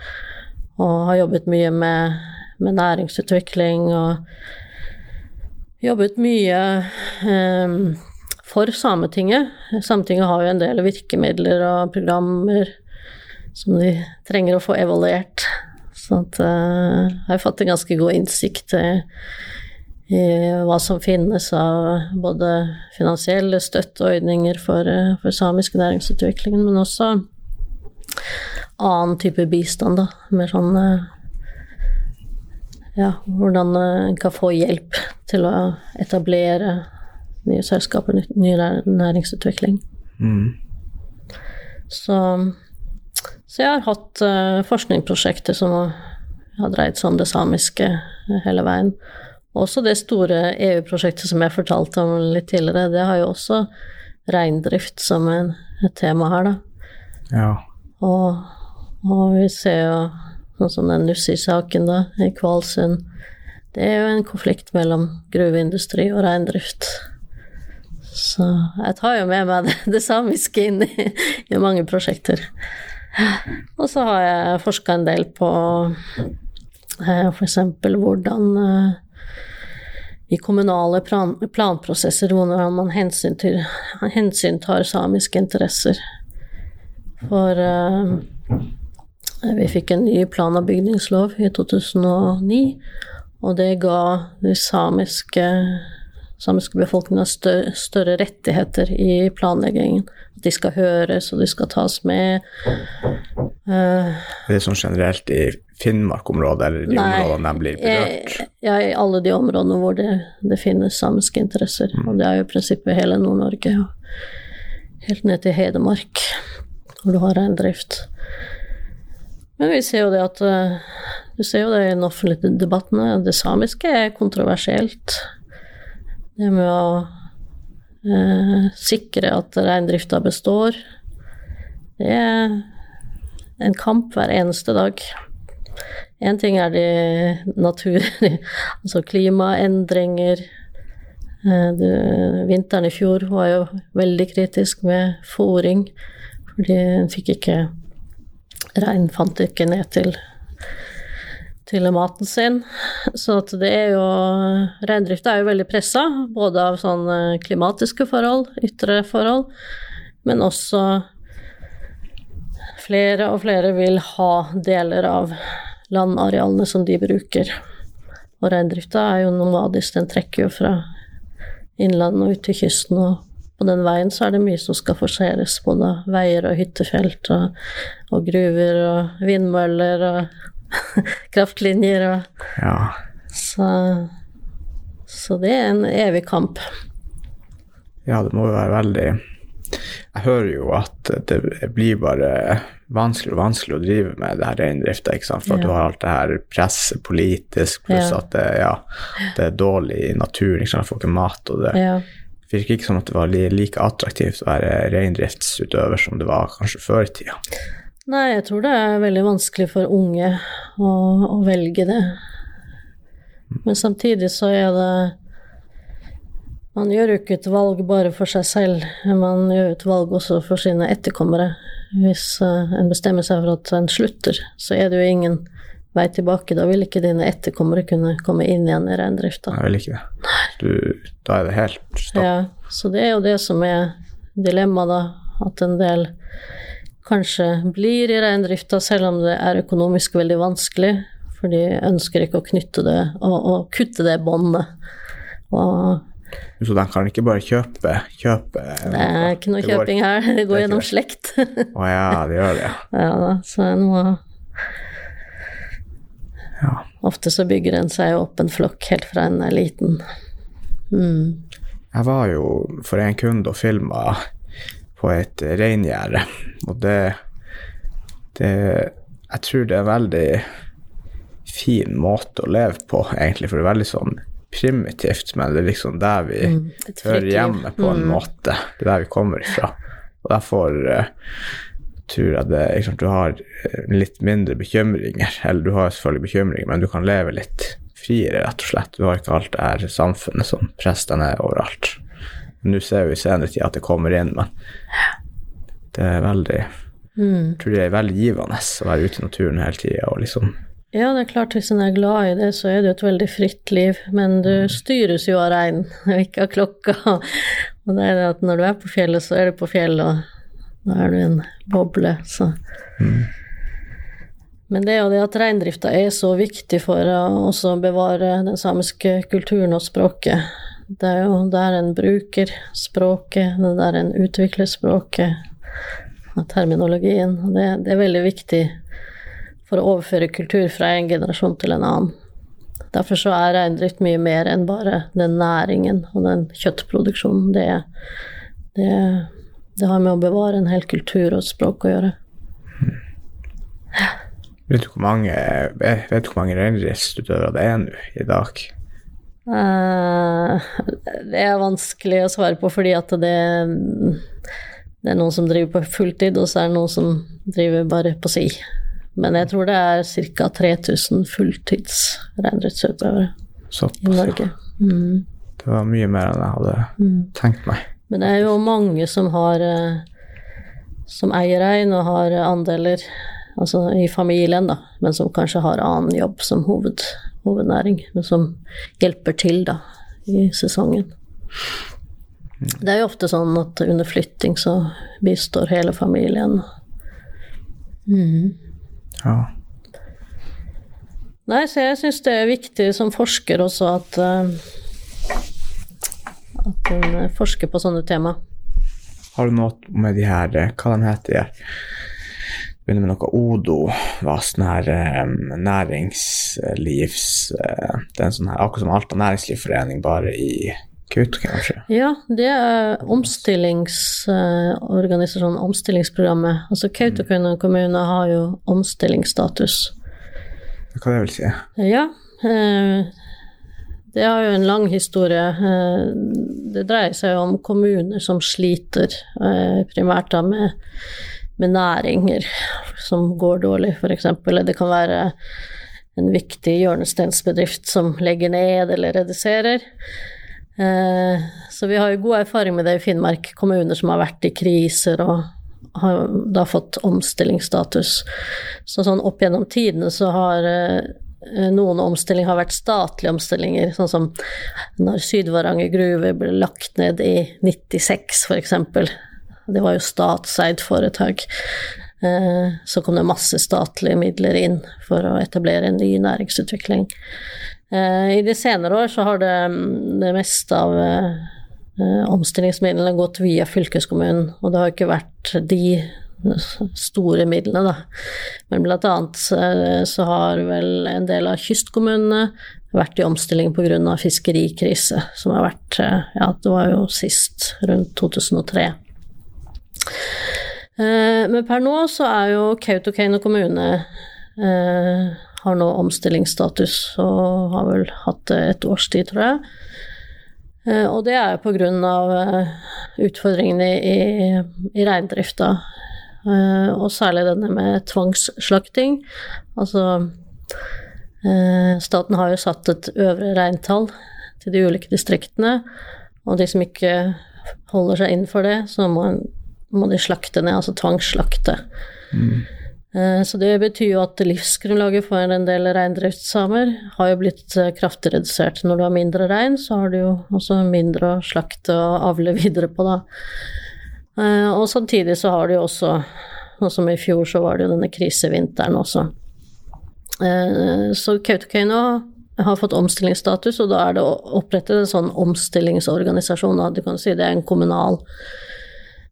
og har jobbet mye med, med næringsutvikling og jobbet mye eh, for Sametinget. Sametinget har jo en del virkemidler og programmer som de trenger å få evaluert. Så at, eh, jeg har fått en ganske god innsikt i hva som finnes av både finansielle støtteordninger for, eh, for samisk næringsutvikling, men også annen type bistand, da. Mer sånn eh, ja, hvordan eh, en kan få hjelp til å etablere nye selskaper, ny- næringsutvikling. mm. Så, så jeg har hatt forskningsprosjekter som har dreid seg om det samiske hele veien. Også det store EU-prosjektet som jeg fortalte om litt tidligere, det har jo også reindrift som en, et tema her, da. ja. Og, Og vi ser jo sånn som den Nussi-saken, da, i Kvalsund. Det er jo en konflikt mellom gruveindustri og reindrift. Så jeg tar jo med meg det, det samiske inn i, i, mange prosjekter. Og så har jeg forska en del på eh, f.eks. hvordan eh, i kommunale plan, planprosesser hvordan man hensyntar, hensyntar samiske interesser. For uh, vi fikk en ny plan- og bygningslov i 2009, og det ga de samiske, samiske befolkninga større, større, rettigheter i planleggingen. De skal høres, og de skal tas med. Uh, det er sånn generelt i Finnmark-området, eller de nei, områdene de blir berørt? Ja, i alle de områdene hvor det, det finnes samiske interesser. Mm. Og det er jo i prinsippet hele Nord-Norge, og helt ned til Hedmark, hvor du har reindrift. Men vi ser jo det at eh, Du ser jo det i den offentlige debatten, det samiske er kontroversielt. Det med å eh, sikre at reindrifta består, det er en kamp hver eneste dag. Én ting er de natur... altså klimaendringer. Eh, det, vinteren i fjor var jo veldig kritisk med fòring, fordi en fikk ikke Rein fant ikke ned til, til maten sin. Så det er jo Reindrifta er jo veldig pressa, både av sånne klimatiske forhold, ytre forhold, men også flere og flere vil ha deler av landarealene som de bruker. Og reindrifta er jo nomadisk, den trekker jo fra innlandet og ut til kysten. Og på den veien så er det mye som skal forseres, både veier og hyttefelt og, og gruver og vindmøller og kraftlinjer og ja. så, så det er en evig kamp. Ja, det må jo være veldig Jeg hører jo at det blir bare vanskeligere og vanskelig å drive med det her reindrifta, ikke sant, for ja. at du har alt det her presset politisk, pluss ja. at det, ja, det, er dårlig i naturen, ikke sant, får ikke mat, og det ja. virker ikke som at det var like attraktivt å være reindriftsutøver som det var kanskje før i tida. Nei, jeg tror det er veldig vanskelig for unge å, å velge det. Men samtidig så er det Man gjør jo ikke et valg bare for seg selv, man gjør et valg også for sine etterkommere. Hvis uh, en bestemmer seg for at en slutter, så er det jo ingen vei tilbake. Da vil ikke dine etterkommere kunne komme inn igjen i reindrifta. Jeg vil ikke det. Du, da er det helt stopp. Ja, så det er jo det som er dilemmaet, da. At en del kanskje blir i reindrifta selv om det er økonomisk veldig vanskelig. For de ønsker ikke å knytte det og, og kutte det båndet. Og så de kan ikke bare kjøpe, kjøpe Det er ikke noe kjøping her, det går det gjennom slekt. Å ja, det gjør det, ja. da, så en må ja. Ofte så bygger en seg opp en flokk helt fra en er liten. Mm. Jeg var jo for en kunde og filma på et reingjerde, og det, det Jeg tror det er en veldig fin måte å leve på, egentlig, for det er veldig sånn primitivt, men det er liksom der vi mm, hører hjemme på en mm. måte. Det er der vi kommer ifra. Og derfor uh, tror jeg det liksom, Du har eh, litt mindre bekymringer, eller du har selvfølgelig bekymringer, men du kan leve litt friere, rett og slett. Du har ikke alt det her samfunnet som presser deg ned overalt. Nå ser vi i senere tid at det kommer inn, men det er veldig mm. Jeg tror det er veldig givende å være ute i naturen hele tida og liksom ja, det er klart hvis en er glad i det, så er det jo et veldig fritt liv, men du mm. styres jo av regn og ikke av klokka. Og det er det at når du er på fjellet, så er du på fjellet, og da er du en boble, så mm. Men det er jo det at reindrifta er så viktig for å bevare den samiske kulturen og språket. Det er jo der en bruker språket, det er der en utvikler språket, og terminologien. Det, det er veldig viktig for å overføre kultur fra en generasjon til en annen. Derfor så er reindrift mye mer enn bare den næringen og den kjøttproduksjonen. Det, det, det har med å bevare en hel kultur og et språk å gjøre. Vet du hvor mange, vet du hvor mange reindriftsutøvere det er nå i dag? Uh, det er vanskelig å svare på fordi at det, det er noen som driver på fulltid, og så er det noen som driver bare på si. Men jeg tror det er ca. 3000 fulltids reindriftsutøvere i Norge. Mm. Det var mye mer enn jeg hadde tenkt meg. Men det er jo mange som har eh, Som eier rein og har andeler altså i familien, da, men som kanskje har annen jobb som hoved, hovednæring, men som hjelper til da i sesongen. Det er jo ofte sånn at under flytting så bistår hele familien. Ja. Nei, så jeg syns det er viktig som forsker også at eh, at en forsker på sånne tema. Har du noe med de her eh, Hva de heter de? Begynner med noe Odo. Var sånn her eh, næringslivs... eh, det er en sånn her, akkurat som Alta næringslivsforening, bare i Kautokeino, kanskje. Ja, det er omstillingsorganisasjonen, omstillingsprogrammet. Altså Kautokeino kommune har jo omstillingsstatus. Hva det vel si? Ja, eh, det har jo en lang historie. Eh, Det dreier seg jo om kommuner som sliter eh, primært da med, med næringer som går dårlig, f.eks. Det kan være en viktig hjørnesteinsbedrift som legger ned eller reduserer. Eh, Så vi har jo god erfaring med det i Finnmark, kommuner som har vært i kriser og har da fått omstillingsstatus. Så sånn opp gjennom tidene så har eh, noen omstillinger har vært statlige omstillinger, sånn som når Sydvaranger gruve ble lagt ned i 96 f.eks. Det var jo statseid foretak. Eh, Så kom det masse statlige midler inn for å etablere en ny næringsutvikling. Eh, I de senere år så har det, mm, det meste av eh, eh, omstillingsmidlene gått via fylkeskommunen, og det har ikke vært de store midlene, da. Men blant annet eh, så har vel en del av kystkommunene vært i omstilling pga. fiskerikrise, som har vært Ja, det var jo sist, rundt 2003. Eh, Men per nå så er jo Kautokeino kommune har nå omstillingsstatus og har vel hatt det et års tid, tror jeg. Eh, Og det er jo av eh, utfordringene i, i reindrifta, eh, og særlig denne med tvangsslakting. Altså Staten har jo satt et øvre reintall til de ulike distriktene, og de som ikke holder seg innenfor det, så må, må de slakte ned, altså tvangsslakte. Eh, Så det betyr jo at livsgrunnlaget for en del reindriftssamer har jo blitt eh, kraftig redusert. Når du har mindre rein, så har du jo også mindre å slakte og avle videre på, da. Eh, Og samtidig så har du jo også, sånn som i fjor, så var det jo denne krisevinteren også. Eh, Så Kautokeino har fått omstillingsstatus, og da er det opprettet en sånn omstillingsorganisasjon. Du kan si det er en kommunal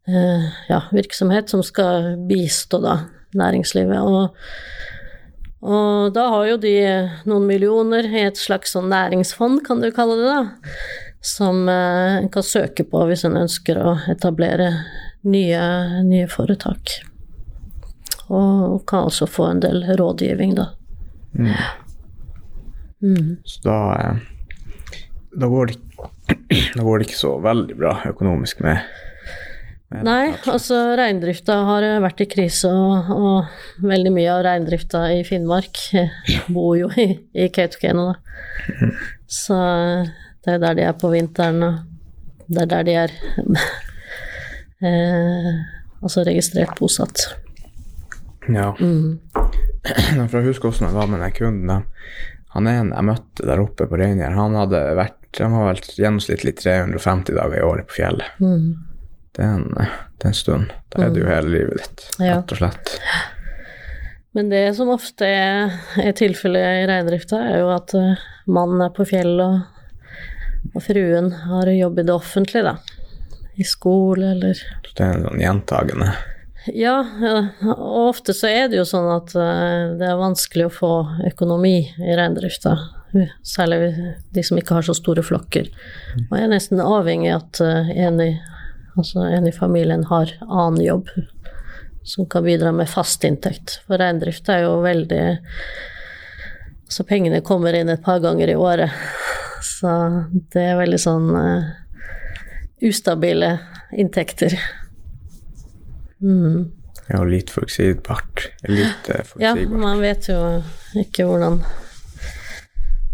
eh, ja, virksomhet som skal bistå da næringslivet. Og, og da har jo de noen millioner i et slags sånn næringsfond, kan du kalle det, da. Som eh, en kan søke på hvis en ønsker å etablere nye, nye foretak. Og kan også få en del rådgivning, da. Så da eh, da går, det, da går det ikke så veldig bra økonomisk med Nei, altså reindrifta har vært i krise, og, og veldig mye av reindrifta i Finnmark eh, bor jo i, i Kautokeino, da. Så det er der de er på vinteren, og det er der de er eh, altså registrert bosatt. Ja. For jeg husker hvordan det var med den kunden. Han ene jeg møtte der oppe på Reingjerd, han hadde vært han var vel gjennomsnittlig 350 dager i året på fjellet. Det, er en, det er en stund. Da er det jo hele livet ditt, Ja. rett og slett. Men det som ofte er, er tilfellet i reindrifta, er jo at eh, mannen er på fjellet, og, og fruen har jobb i det offentlige, da. I skole eller Så det er en sånn gjentagende Ja, og ofte så er det jo sånn at eh, det er vanskelig å få økonomi i reindrifta. Særlig de som ikke har så store flokker. Og jeg er nesten avhengig av at eh, en i, altså en i familien har annen jobb som kan bidra med fast inntekt. For reindrift er jo veldig Så pengene kommer inn et par ganger i året. Så det er veldig sånn uh, ustabile inntekter. Ja, og litt forutsigbart. Litt eh, Ja, man vet jo ikke hvordan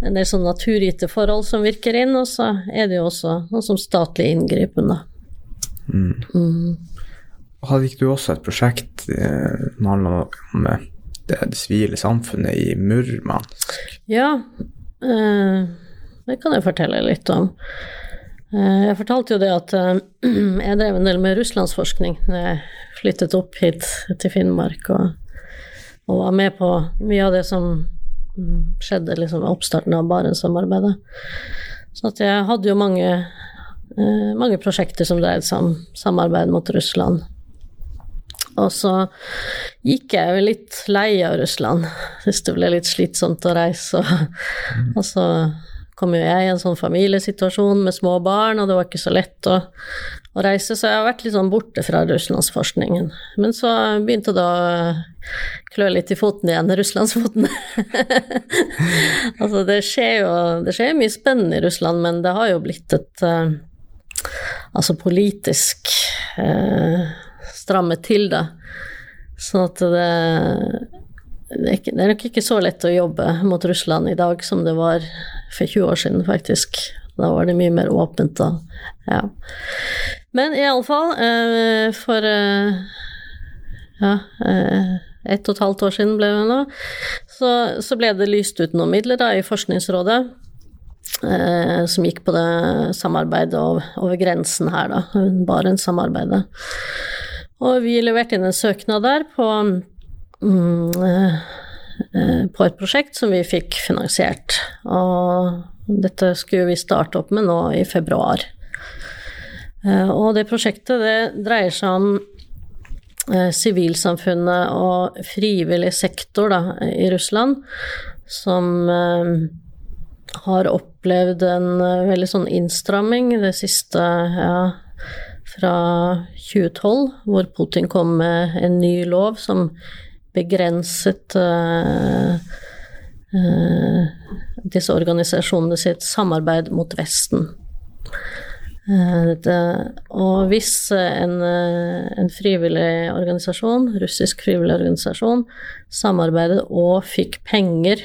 En del sånn naturgitte forhold som virker inn, og så er det jo også noe som statlig inngripen, da. Mm. Hadde ikke du også et prosjekt eh, som handla om det, det sivile samfunnet i Murmansk? Ja, eh, det kan jeg fortelle litt om. Eh, jeg fortalte jo det at eh, jeg drev en del med russlandsforskning da jeg flyttet opp hit til Finnmark og, og var med på mye av det som mm, skjedde liksom oppstarten av Barentssamarbeidet. Så jeg hadde jo mange, mange prosjekter som dreide seg om samarbeid mot Russland. Og så gikk jeg jo litt lei av Russland. Syntes det ble litt slitsomt å reise. Og, og så kom jo jeg i en sånn familiesituasjon med små barn, og det var ikke så lett å, å reise, så jeg har vært litt sånn borte fra russlandsforskningen. Men så begynte det å klø litt i foten igjen, russlandsfoten. altså det skjer jo det skjer mye spennende i Russland, men det har jo blitt et eh, altså politisk eh, strammet til, da. Sånn at det, det, er det er nok ikke så lett å jobbe mot Russland i dag som det var for 20 år siden, faktisk. Da var det mye mer åpent da. Ja. Men iallfall, eh, for eh, ja, eh, ett og et halvt år siden ble det nå, så, så ble det lyst ut noen midler da i Forskningsrådet. Eh, som gikk på det samarbeidet over, over grensen her, da. Barentssamarbeidet. Og vi leverte inn en søknad der på, mm, eh, på et prosjekt som vi fikk finansiert. Og dette skulle vi starte opp med nå i februar. Eh, og det prosjektet det dreier seg om sivilsamfunnet og frivillig sektor da, i Russland, som har opplevd en eh, veldig sånn innstramming det siste ja, fra 2012, hvor Putin kom med en ny lov som begrenset eh, eh, disse organisasjonene sitt samarbeid mot Vesten. Det, og hvis en, en frivillig organisasjon, russisk frivillig organisasjon, samarbeidet og fikk penger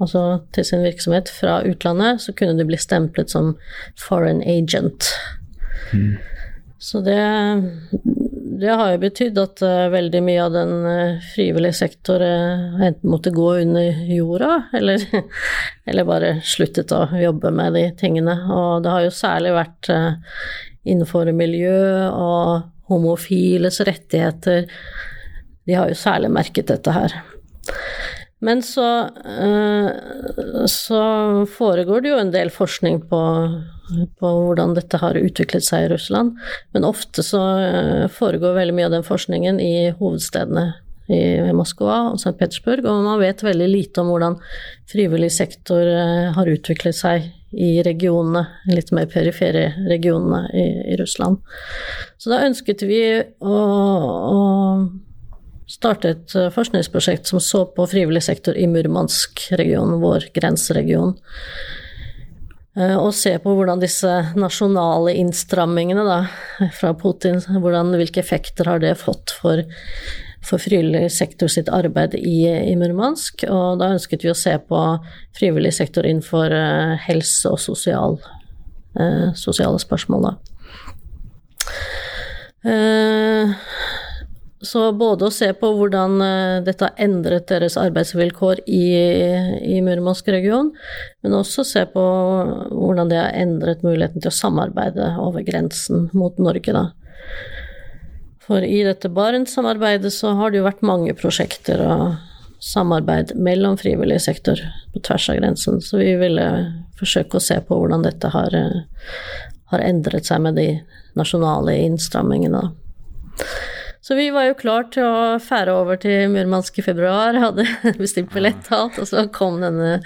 altså til sin virksomhet fra utlandet, så kunne du bli stemplet som foreign agent. Så det, det har jo betydd at uh, veldig mye av den uh, frivillige sektor uh, enten måtte gå under jorda, eller, eller bare sluttet å jobbe med de tingene. Og det har jo særlig vært innenfor miljø og homofiles rettigheter. De har jo særlig merket dette her. Men så, så foregår det jo en del forskning på, på hvordan dette har utviklet seg i Russland. Men ofte så foregår veldig mye av den forskningen i hovedstedene i Moskva og St. Petersburg, og man vet veldig lite om hvordan frivillig sektor har utviklet seg i regionene, litt mer perifere regionene i, i Russland. Så da ønsket vi å, å starte et forskningsprosjekt som så på frivillig sektor i Murmansk-regionen, vår grenseregion. Og se på hvordan disse nasjonale innstrammingene da, fra Putin, hvordan, hvilke effekter har det fått for, for frivillig sektor sitt arbeid i, i, Murmansk. Og da ønsket vi å se på frivillig sektor innenfor uh, helse og sosial, eh, sosiale spørsmål, da. Uh, så både å se på hvordan dette har endret deres arbeidsvilkår i, i Murmansk-regionen, men også se på hvordan det har endret muligheten til å samarbeide over grensen mot Norge, da. For i dette Barentssamarbeidet så har det jo vært mange prosjekter og samarbeid mellom frivillig sektor på tvers av grensen, så vi ville forsøke å se på hvordan dette har, har endret seg med de nasjonale innstrammingene. Så vi var jo klar til å fære over til Murmansk i februar, hadde bestilt billett og alt, og så kom denne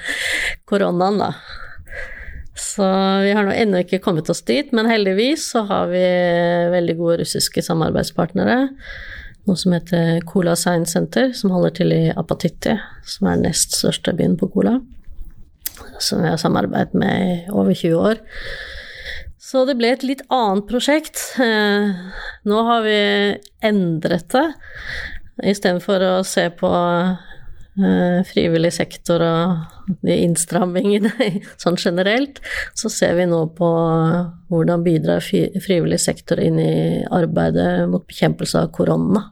koronaen, da. Så vi har nå ennå ikke kommet oss dit, men heldigvis så har vi veldig gode russiske samarbeidspartnere. Noe som heter Kola Science Center, som holder til i Apatiti, som er den nest største byen på Kola. Som vi har samarbeidet med i over 20 år. Så det ble et litt annet prosjekt. Eh, nå har vi endret det. Istedenfor å se på eh, frivillig sektor og de innstrammingene sånn generelt, så ser vi nå på hvordan bidrar frivillig sektor inn i arbeidet mot bekjempelse av korona.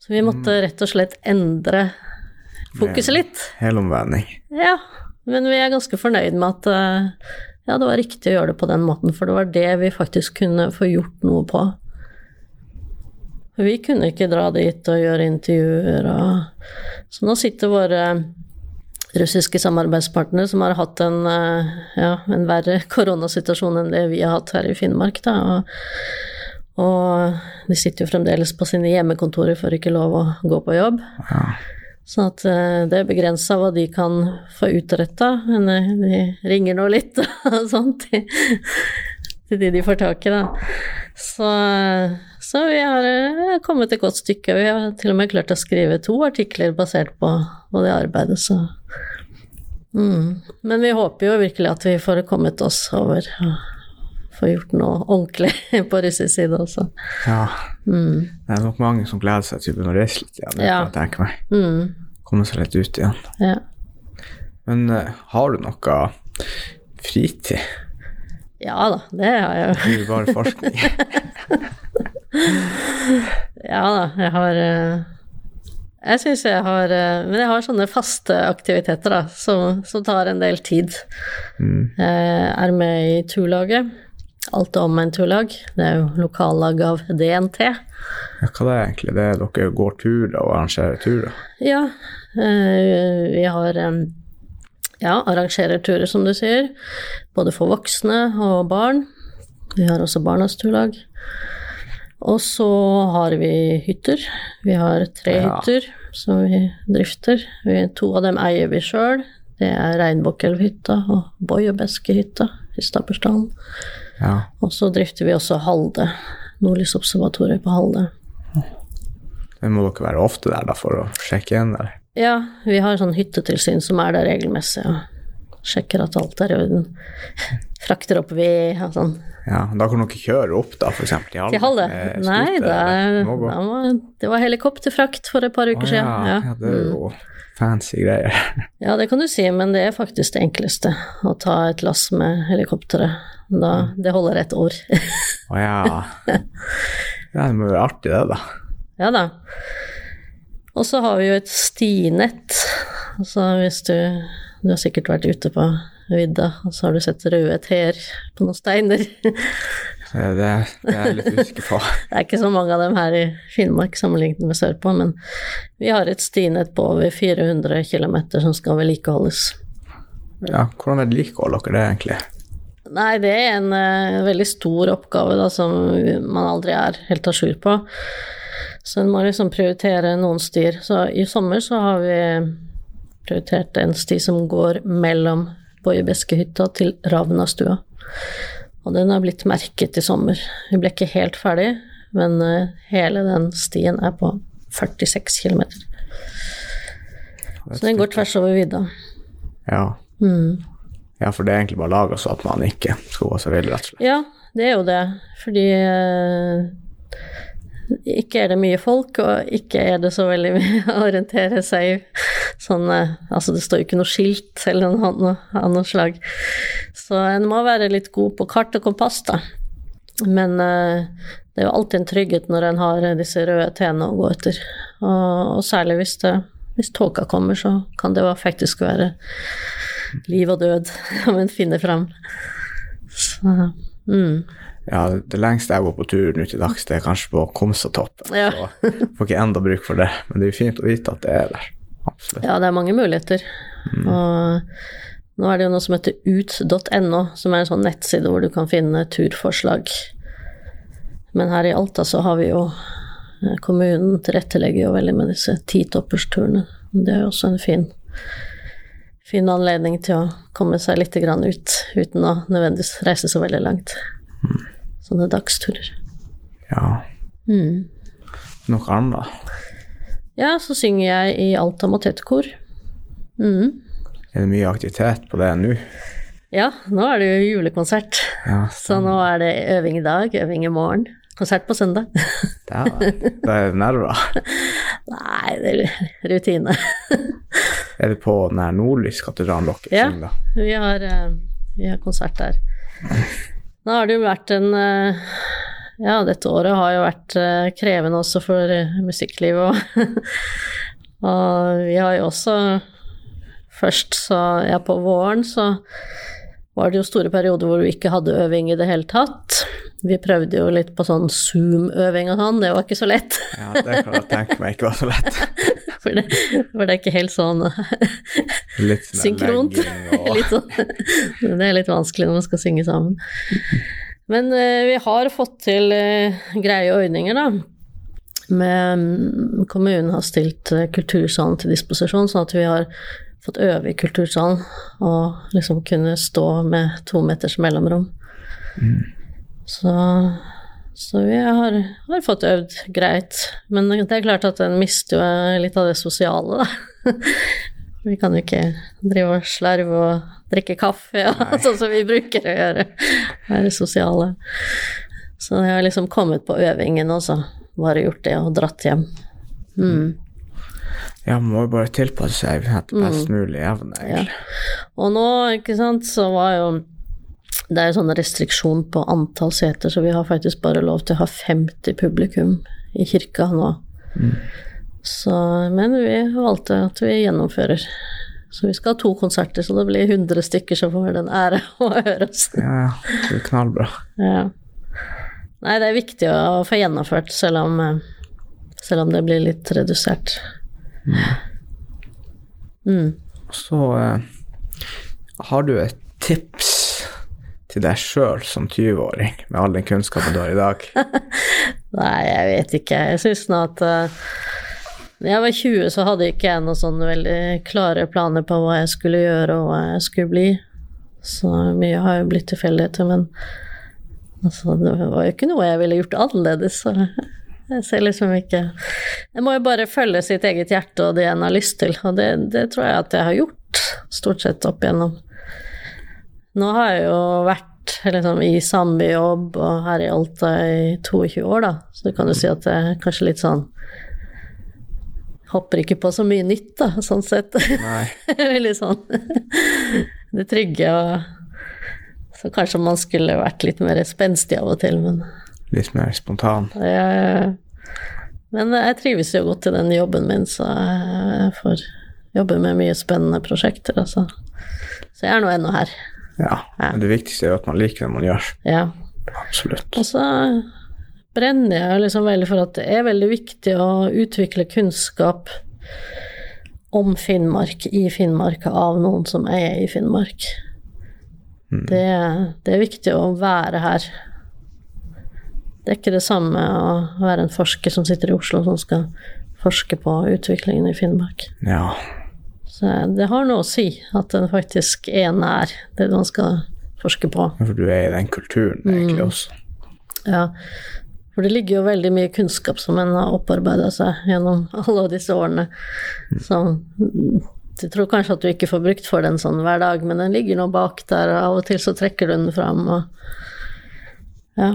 Så vi måtte rett og slett endre fokuset litt. Helomvending. Ja, men vi er ganske fornøyd med at eh, ja, det var riktig å gjøre det på den måten, for det var det vi faktisk kunne få gjort noe på. Vi kunne ikke dra dit og gjøre intervjuer og Så nå sitter våre russiske samarbeidspartnere som har hatt en, eh, ja, en verre koronasituasjon enn det vi har hatt her i Finnmark, da. Og, og de sitter jo fremdeles på sine hjemmekontorer, får ikke lov å gå på jobb. Ja. Sånn at eh, det er begrensa hva de kan få utretta, men eh, de ringer nå litt og sånt til, de de får tak i, da. Så, så vi har eh, kommet et godt stykke. Vi har til og med klart å skrive to artikler basert på, på det arbeidet, så mm. Men vi håper jo virkelig at vi får kommet oss over og få gjort noe ordentlig på russisk side også. Ja. Mm. Det er nok mange som gleder seg til å reise litt igjen, ja. tenker meg. Mm. Komme seg litt ut igjen. Ja. Men uh, har du noe fritid? Ja da, det har jeg jo. Du bare forskning. ja da, jeg har uh, jeg syns jeg har uh, Men jeg har sånne faste aktiviteter, da, som, som tar en del tid. Mm. Jeg er med i turlaget. Alt om en turlag. Det er jo lokallag av DNT. Ja, hva det er egentlig? Det er dere går turer og arrangerer turer? Ja, eh, vi har ja, arrangerer turer, som du sier. Både for voksne og barn. Vi har også barnas turlag. Og så har vi hytter. Vi har tre ja. hytter som vi drifter. Vi, to av dem eier vi sjøl. Det er Reinbukkelvhytta og Boy og Beske-hytta i Stabbursdalen. Ja. Og så drifter vi også Halde. Nordlysobservatoriet på Halde. Det må dere være ofte der da for å sjekke igjen der? Ja, vi har sånn hyttetilsyn som er der regelmessig og sjekker at alt er i orden. Frakter opp vi og sånn. Ja, Da kan dere kjøre opp da, f.eks. til Halde? Til Halde? Nei, da, det, var, det var helikopterfrakt for et par uker oh, siden. Ja, ja, det er jo mm. fancy greier. ja, det kan du si, men det er faktisk det enkleste. Å ta et lass med helikopteret. Da, mm. det holder et år. Å ja. ja. Det må være artig, det, da. Ja da. Og så har vi jo et stinett. Altså hvis du Du har sikkert vært ute på vidda, og så har du sett røde teer på noen steiner. det, det er litt usikker på. det er ikke så mange av dem her i Finnmark sammenlignet med sørpå, men vi har et stinett på over 400 km som skal vedlikeholdes. Ja, hvordan vedlikeholder dere det egentlig? Nei, det er en uh, veldig stor oppgave da, som man aldri er helt à jour på. Så en må liksom prioritere noen styr. Så i sommer så har vi prioritert en sti som går mellom Bojebeskehytta til Ravnastua. Og den har blitt merket i sommer. Vi ble ikke helt ferdig, men uh, hele den stien er på 46 km. Så den går tvers over vidda. Ja. Mm. Ja, for det er egentlig bare laga så at man ikke skal gå seg vill, rett og slett. Ja, det er jo det. Fordi eh, ikke er det mye folk, og ikke er det så veldig mye å orientere seg sånn eh, Altså, det står jo ikke noe skilt eller noe annet slag. Så en må være litt god på kart og kompass, da. Men eh, det er jo alltid en trygghet når en har disse røde T-ene å gå etter. Og, og særlig hvis, det, hvis tåka kommer, så kan det faktisk være liv og død om en finner fram. Så, mm. Ja, det lengste jeg går på tur nå til dags, det er kanskje på Komsatoppen. Ja. så får ikke enda bruk for det, men det er jo fint å vite at det er der. Absolutt. Ja, det er mange muligheter. Mm. Og nå er det jo noe som heter ut.no, som er en sånn nettside hvor du kan finne turforslag. Men her i Alta så har vi jo eh, Kommunen tilrettelegger jo veldig med disse titoppersturene. Det er jo også en fin fin anledning til å komme seg litt ut, uten å nødvendigvis reise så veldig langt. Mm. Sånne dagsturer. Ja. Mm. Noe annet? Ja, så synger jeg i Alta Motetkor. Mm. Er det mye aktivitet på det nå? Ja, nå er det jo julekonsert. Ja, Så nå er det øving i dag, øving i morgen. Konsert på søndag. dæven. Det er nerver. Nei, det er rutine. Er det på den her Nordlyskatedralen dere Ja. synger, da? Vi eh, vi har konsert der. Nå har det jo vært en eh, Ja, dette året har jo vært eh, krevende også for eh, musikklivet og Og vi har jo også Først så Ja, på våren så var det jo store perioder hvor vi ikke hadde øving i det hele tatt. Vi prøvde jo litt på sånn Zoom-øving og sånn, det var ikke så lett. Ja, det kan jeg tenke meg ikke var så lett. For det, for det er ikke helt sånn Litt sånn Synkront. og litt sånn. Det er litt vanskelig når man skal synge sammen. Men eh, vi har fått til eh, greie ordninger, da. Med, mm, kommunen har stilt eh, kultursalen til disposisjon, sånn at vi har fått øve i kultursalen og liksom kunne stå med to meters mellomrom. Så, så vi har, har fått øvd greit. Men det er klart at en mister jo litt av det sosiale, da. Vi kan jo ikke drive og slarve og drikke kaffe, ja, sånn som vi bruker å gjøre. Være sosiale. Så jeg har liksom kommet på øvingen og så bare gjort det og dratt hjem. Mm. Ja, man må jo bare tilpasse seg etter Mm. best mulig evne, egentlig. Og nå, ikke sant, så var jo Det er jo sånn restriksjon på antall seter, så vi har faktisk bare lov til å ha 50 publikum i kirka nå. Så, men vi valgte at vi gjennomfører. Så vi skal ha to konserter, så det blir 100 stykker som får den ære å høre oss. Ja, ja, det er knallbra. Ja. Nei, det er viktig å få gjennomført, selv om, eh, selv om det blir litt redusert. Mm. Så eh, har du et tips til deg sjøl som 20-åring, med all den kunnskapen du har i dag? Nei, jeg vet ikke. Jeg syns nå at uh, jeg var 20, så hadde ikke jeg noen sånne veldig klare planer på hva jeg skulle gjøre og hva jeg skulle bli. Så mye har jo blitt tilfeldigheter, men altså, det var jo ikke noe jeg ville gjort annerledes. Så jeg ser liksom ikke Jeg må jo bare følge sitt eget hjerte og det en har lyst til, og det, det tror jeg at jeg har gjort, stort sett opp igjennom. Nå har jeg jo vært liksom, i samme jobb og her i Alta i 22 år, da, så du kan jo si at det er kanskje litt sånn Hopper ikke på så mye nytt, da, sånn sett. Nei. Veldig sånn det trygge og Så kanskje man skulle vært litt mer spenstig av og til, men Litt mer spontan. jeg, Men jeg trives jo godt i den jobben min, så jeg får jobbe med mye spennende prosjekter, altså. Så jeg er nå ennå her. Ja. Men det viktigste er jo at man liker det man gjør. Ja. Absolutt. Og så brenner jeg liksom veldig for at det er veldig viktig å utvikle kunnskap om Finnmark i Finnmark av noen som er i Finnmark. Det, det er viktig å være her. Det er ikke det samme å være en forsker som sitter i Oslo som skal forske på utviklingen i Finnmark. Ja. Så det har noe å si at den faktisk er nær det man skal forske på. For du er i den kulturen egentlig Mm. også. Ja, for det ligger jo veldig mye kunnskap som en har opparbeida seg gjennom alle disse årene. Så mm, du tror kanskje at du ikke får brukt for den sånn hver dag, men den ligger nå bak der, og av og til så trekker du den fram, og ja.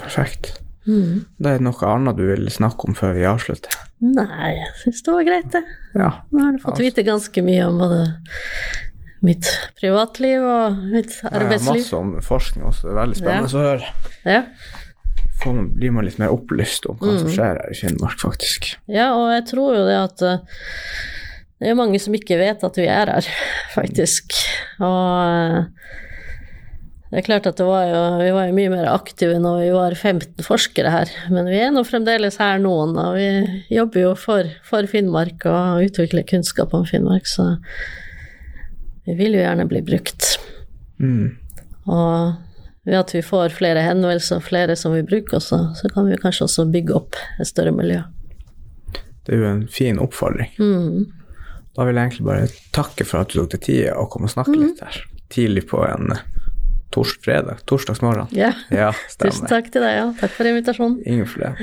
Perfekt. Mm. Det er noe annet du vil snakke om før vi avslutter? Nei, jeg syns det var greit, det. Ja. Nå har du fått vite ganske mye om både mitt privatliv og mitt Jeg har masse om forskning også, det er veldig spennende å høre. Ja. Blir man litt mer opplyst om hva Mm. som skjer her i Finnmark, faktisk. Ja, og jeg tror jo det at eh, det er mange som ikke vet at vi er her, faktisk. Og eh, det er klart at det var jo, vi var jo mye mer aktive når vi var 15 forskere her, men vi er nå fremdeles her noen, og vi jobber jo for, for Finnmark og utvikler kunnskap om Finnmark, så vi vil jo gjerne bli brukt. Mm. Og ved at vi får flere henvendelser og flere som vil bruke oss, så så kan vi kanskje også bygge opp et større miljø. Det er jo en fin oppfordring. Mm. Da vil jeg egentlig bare takke for at du tok deg tid og kom og snakke Mm. litt her. Tidlig på en tors fredag, torsdagsmorgen. Ja. Ja, Tusen takk til deg, ja. Takk for invitasjonen. Ingen problem.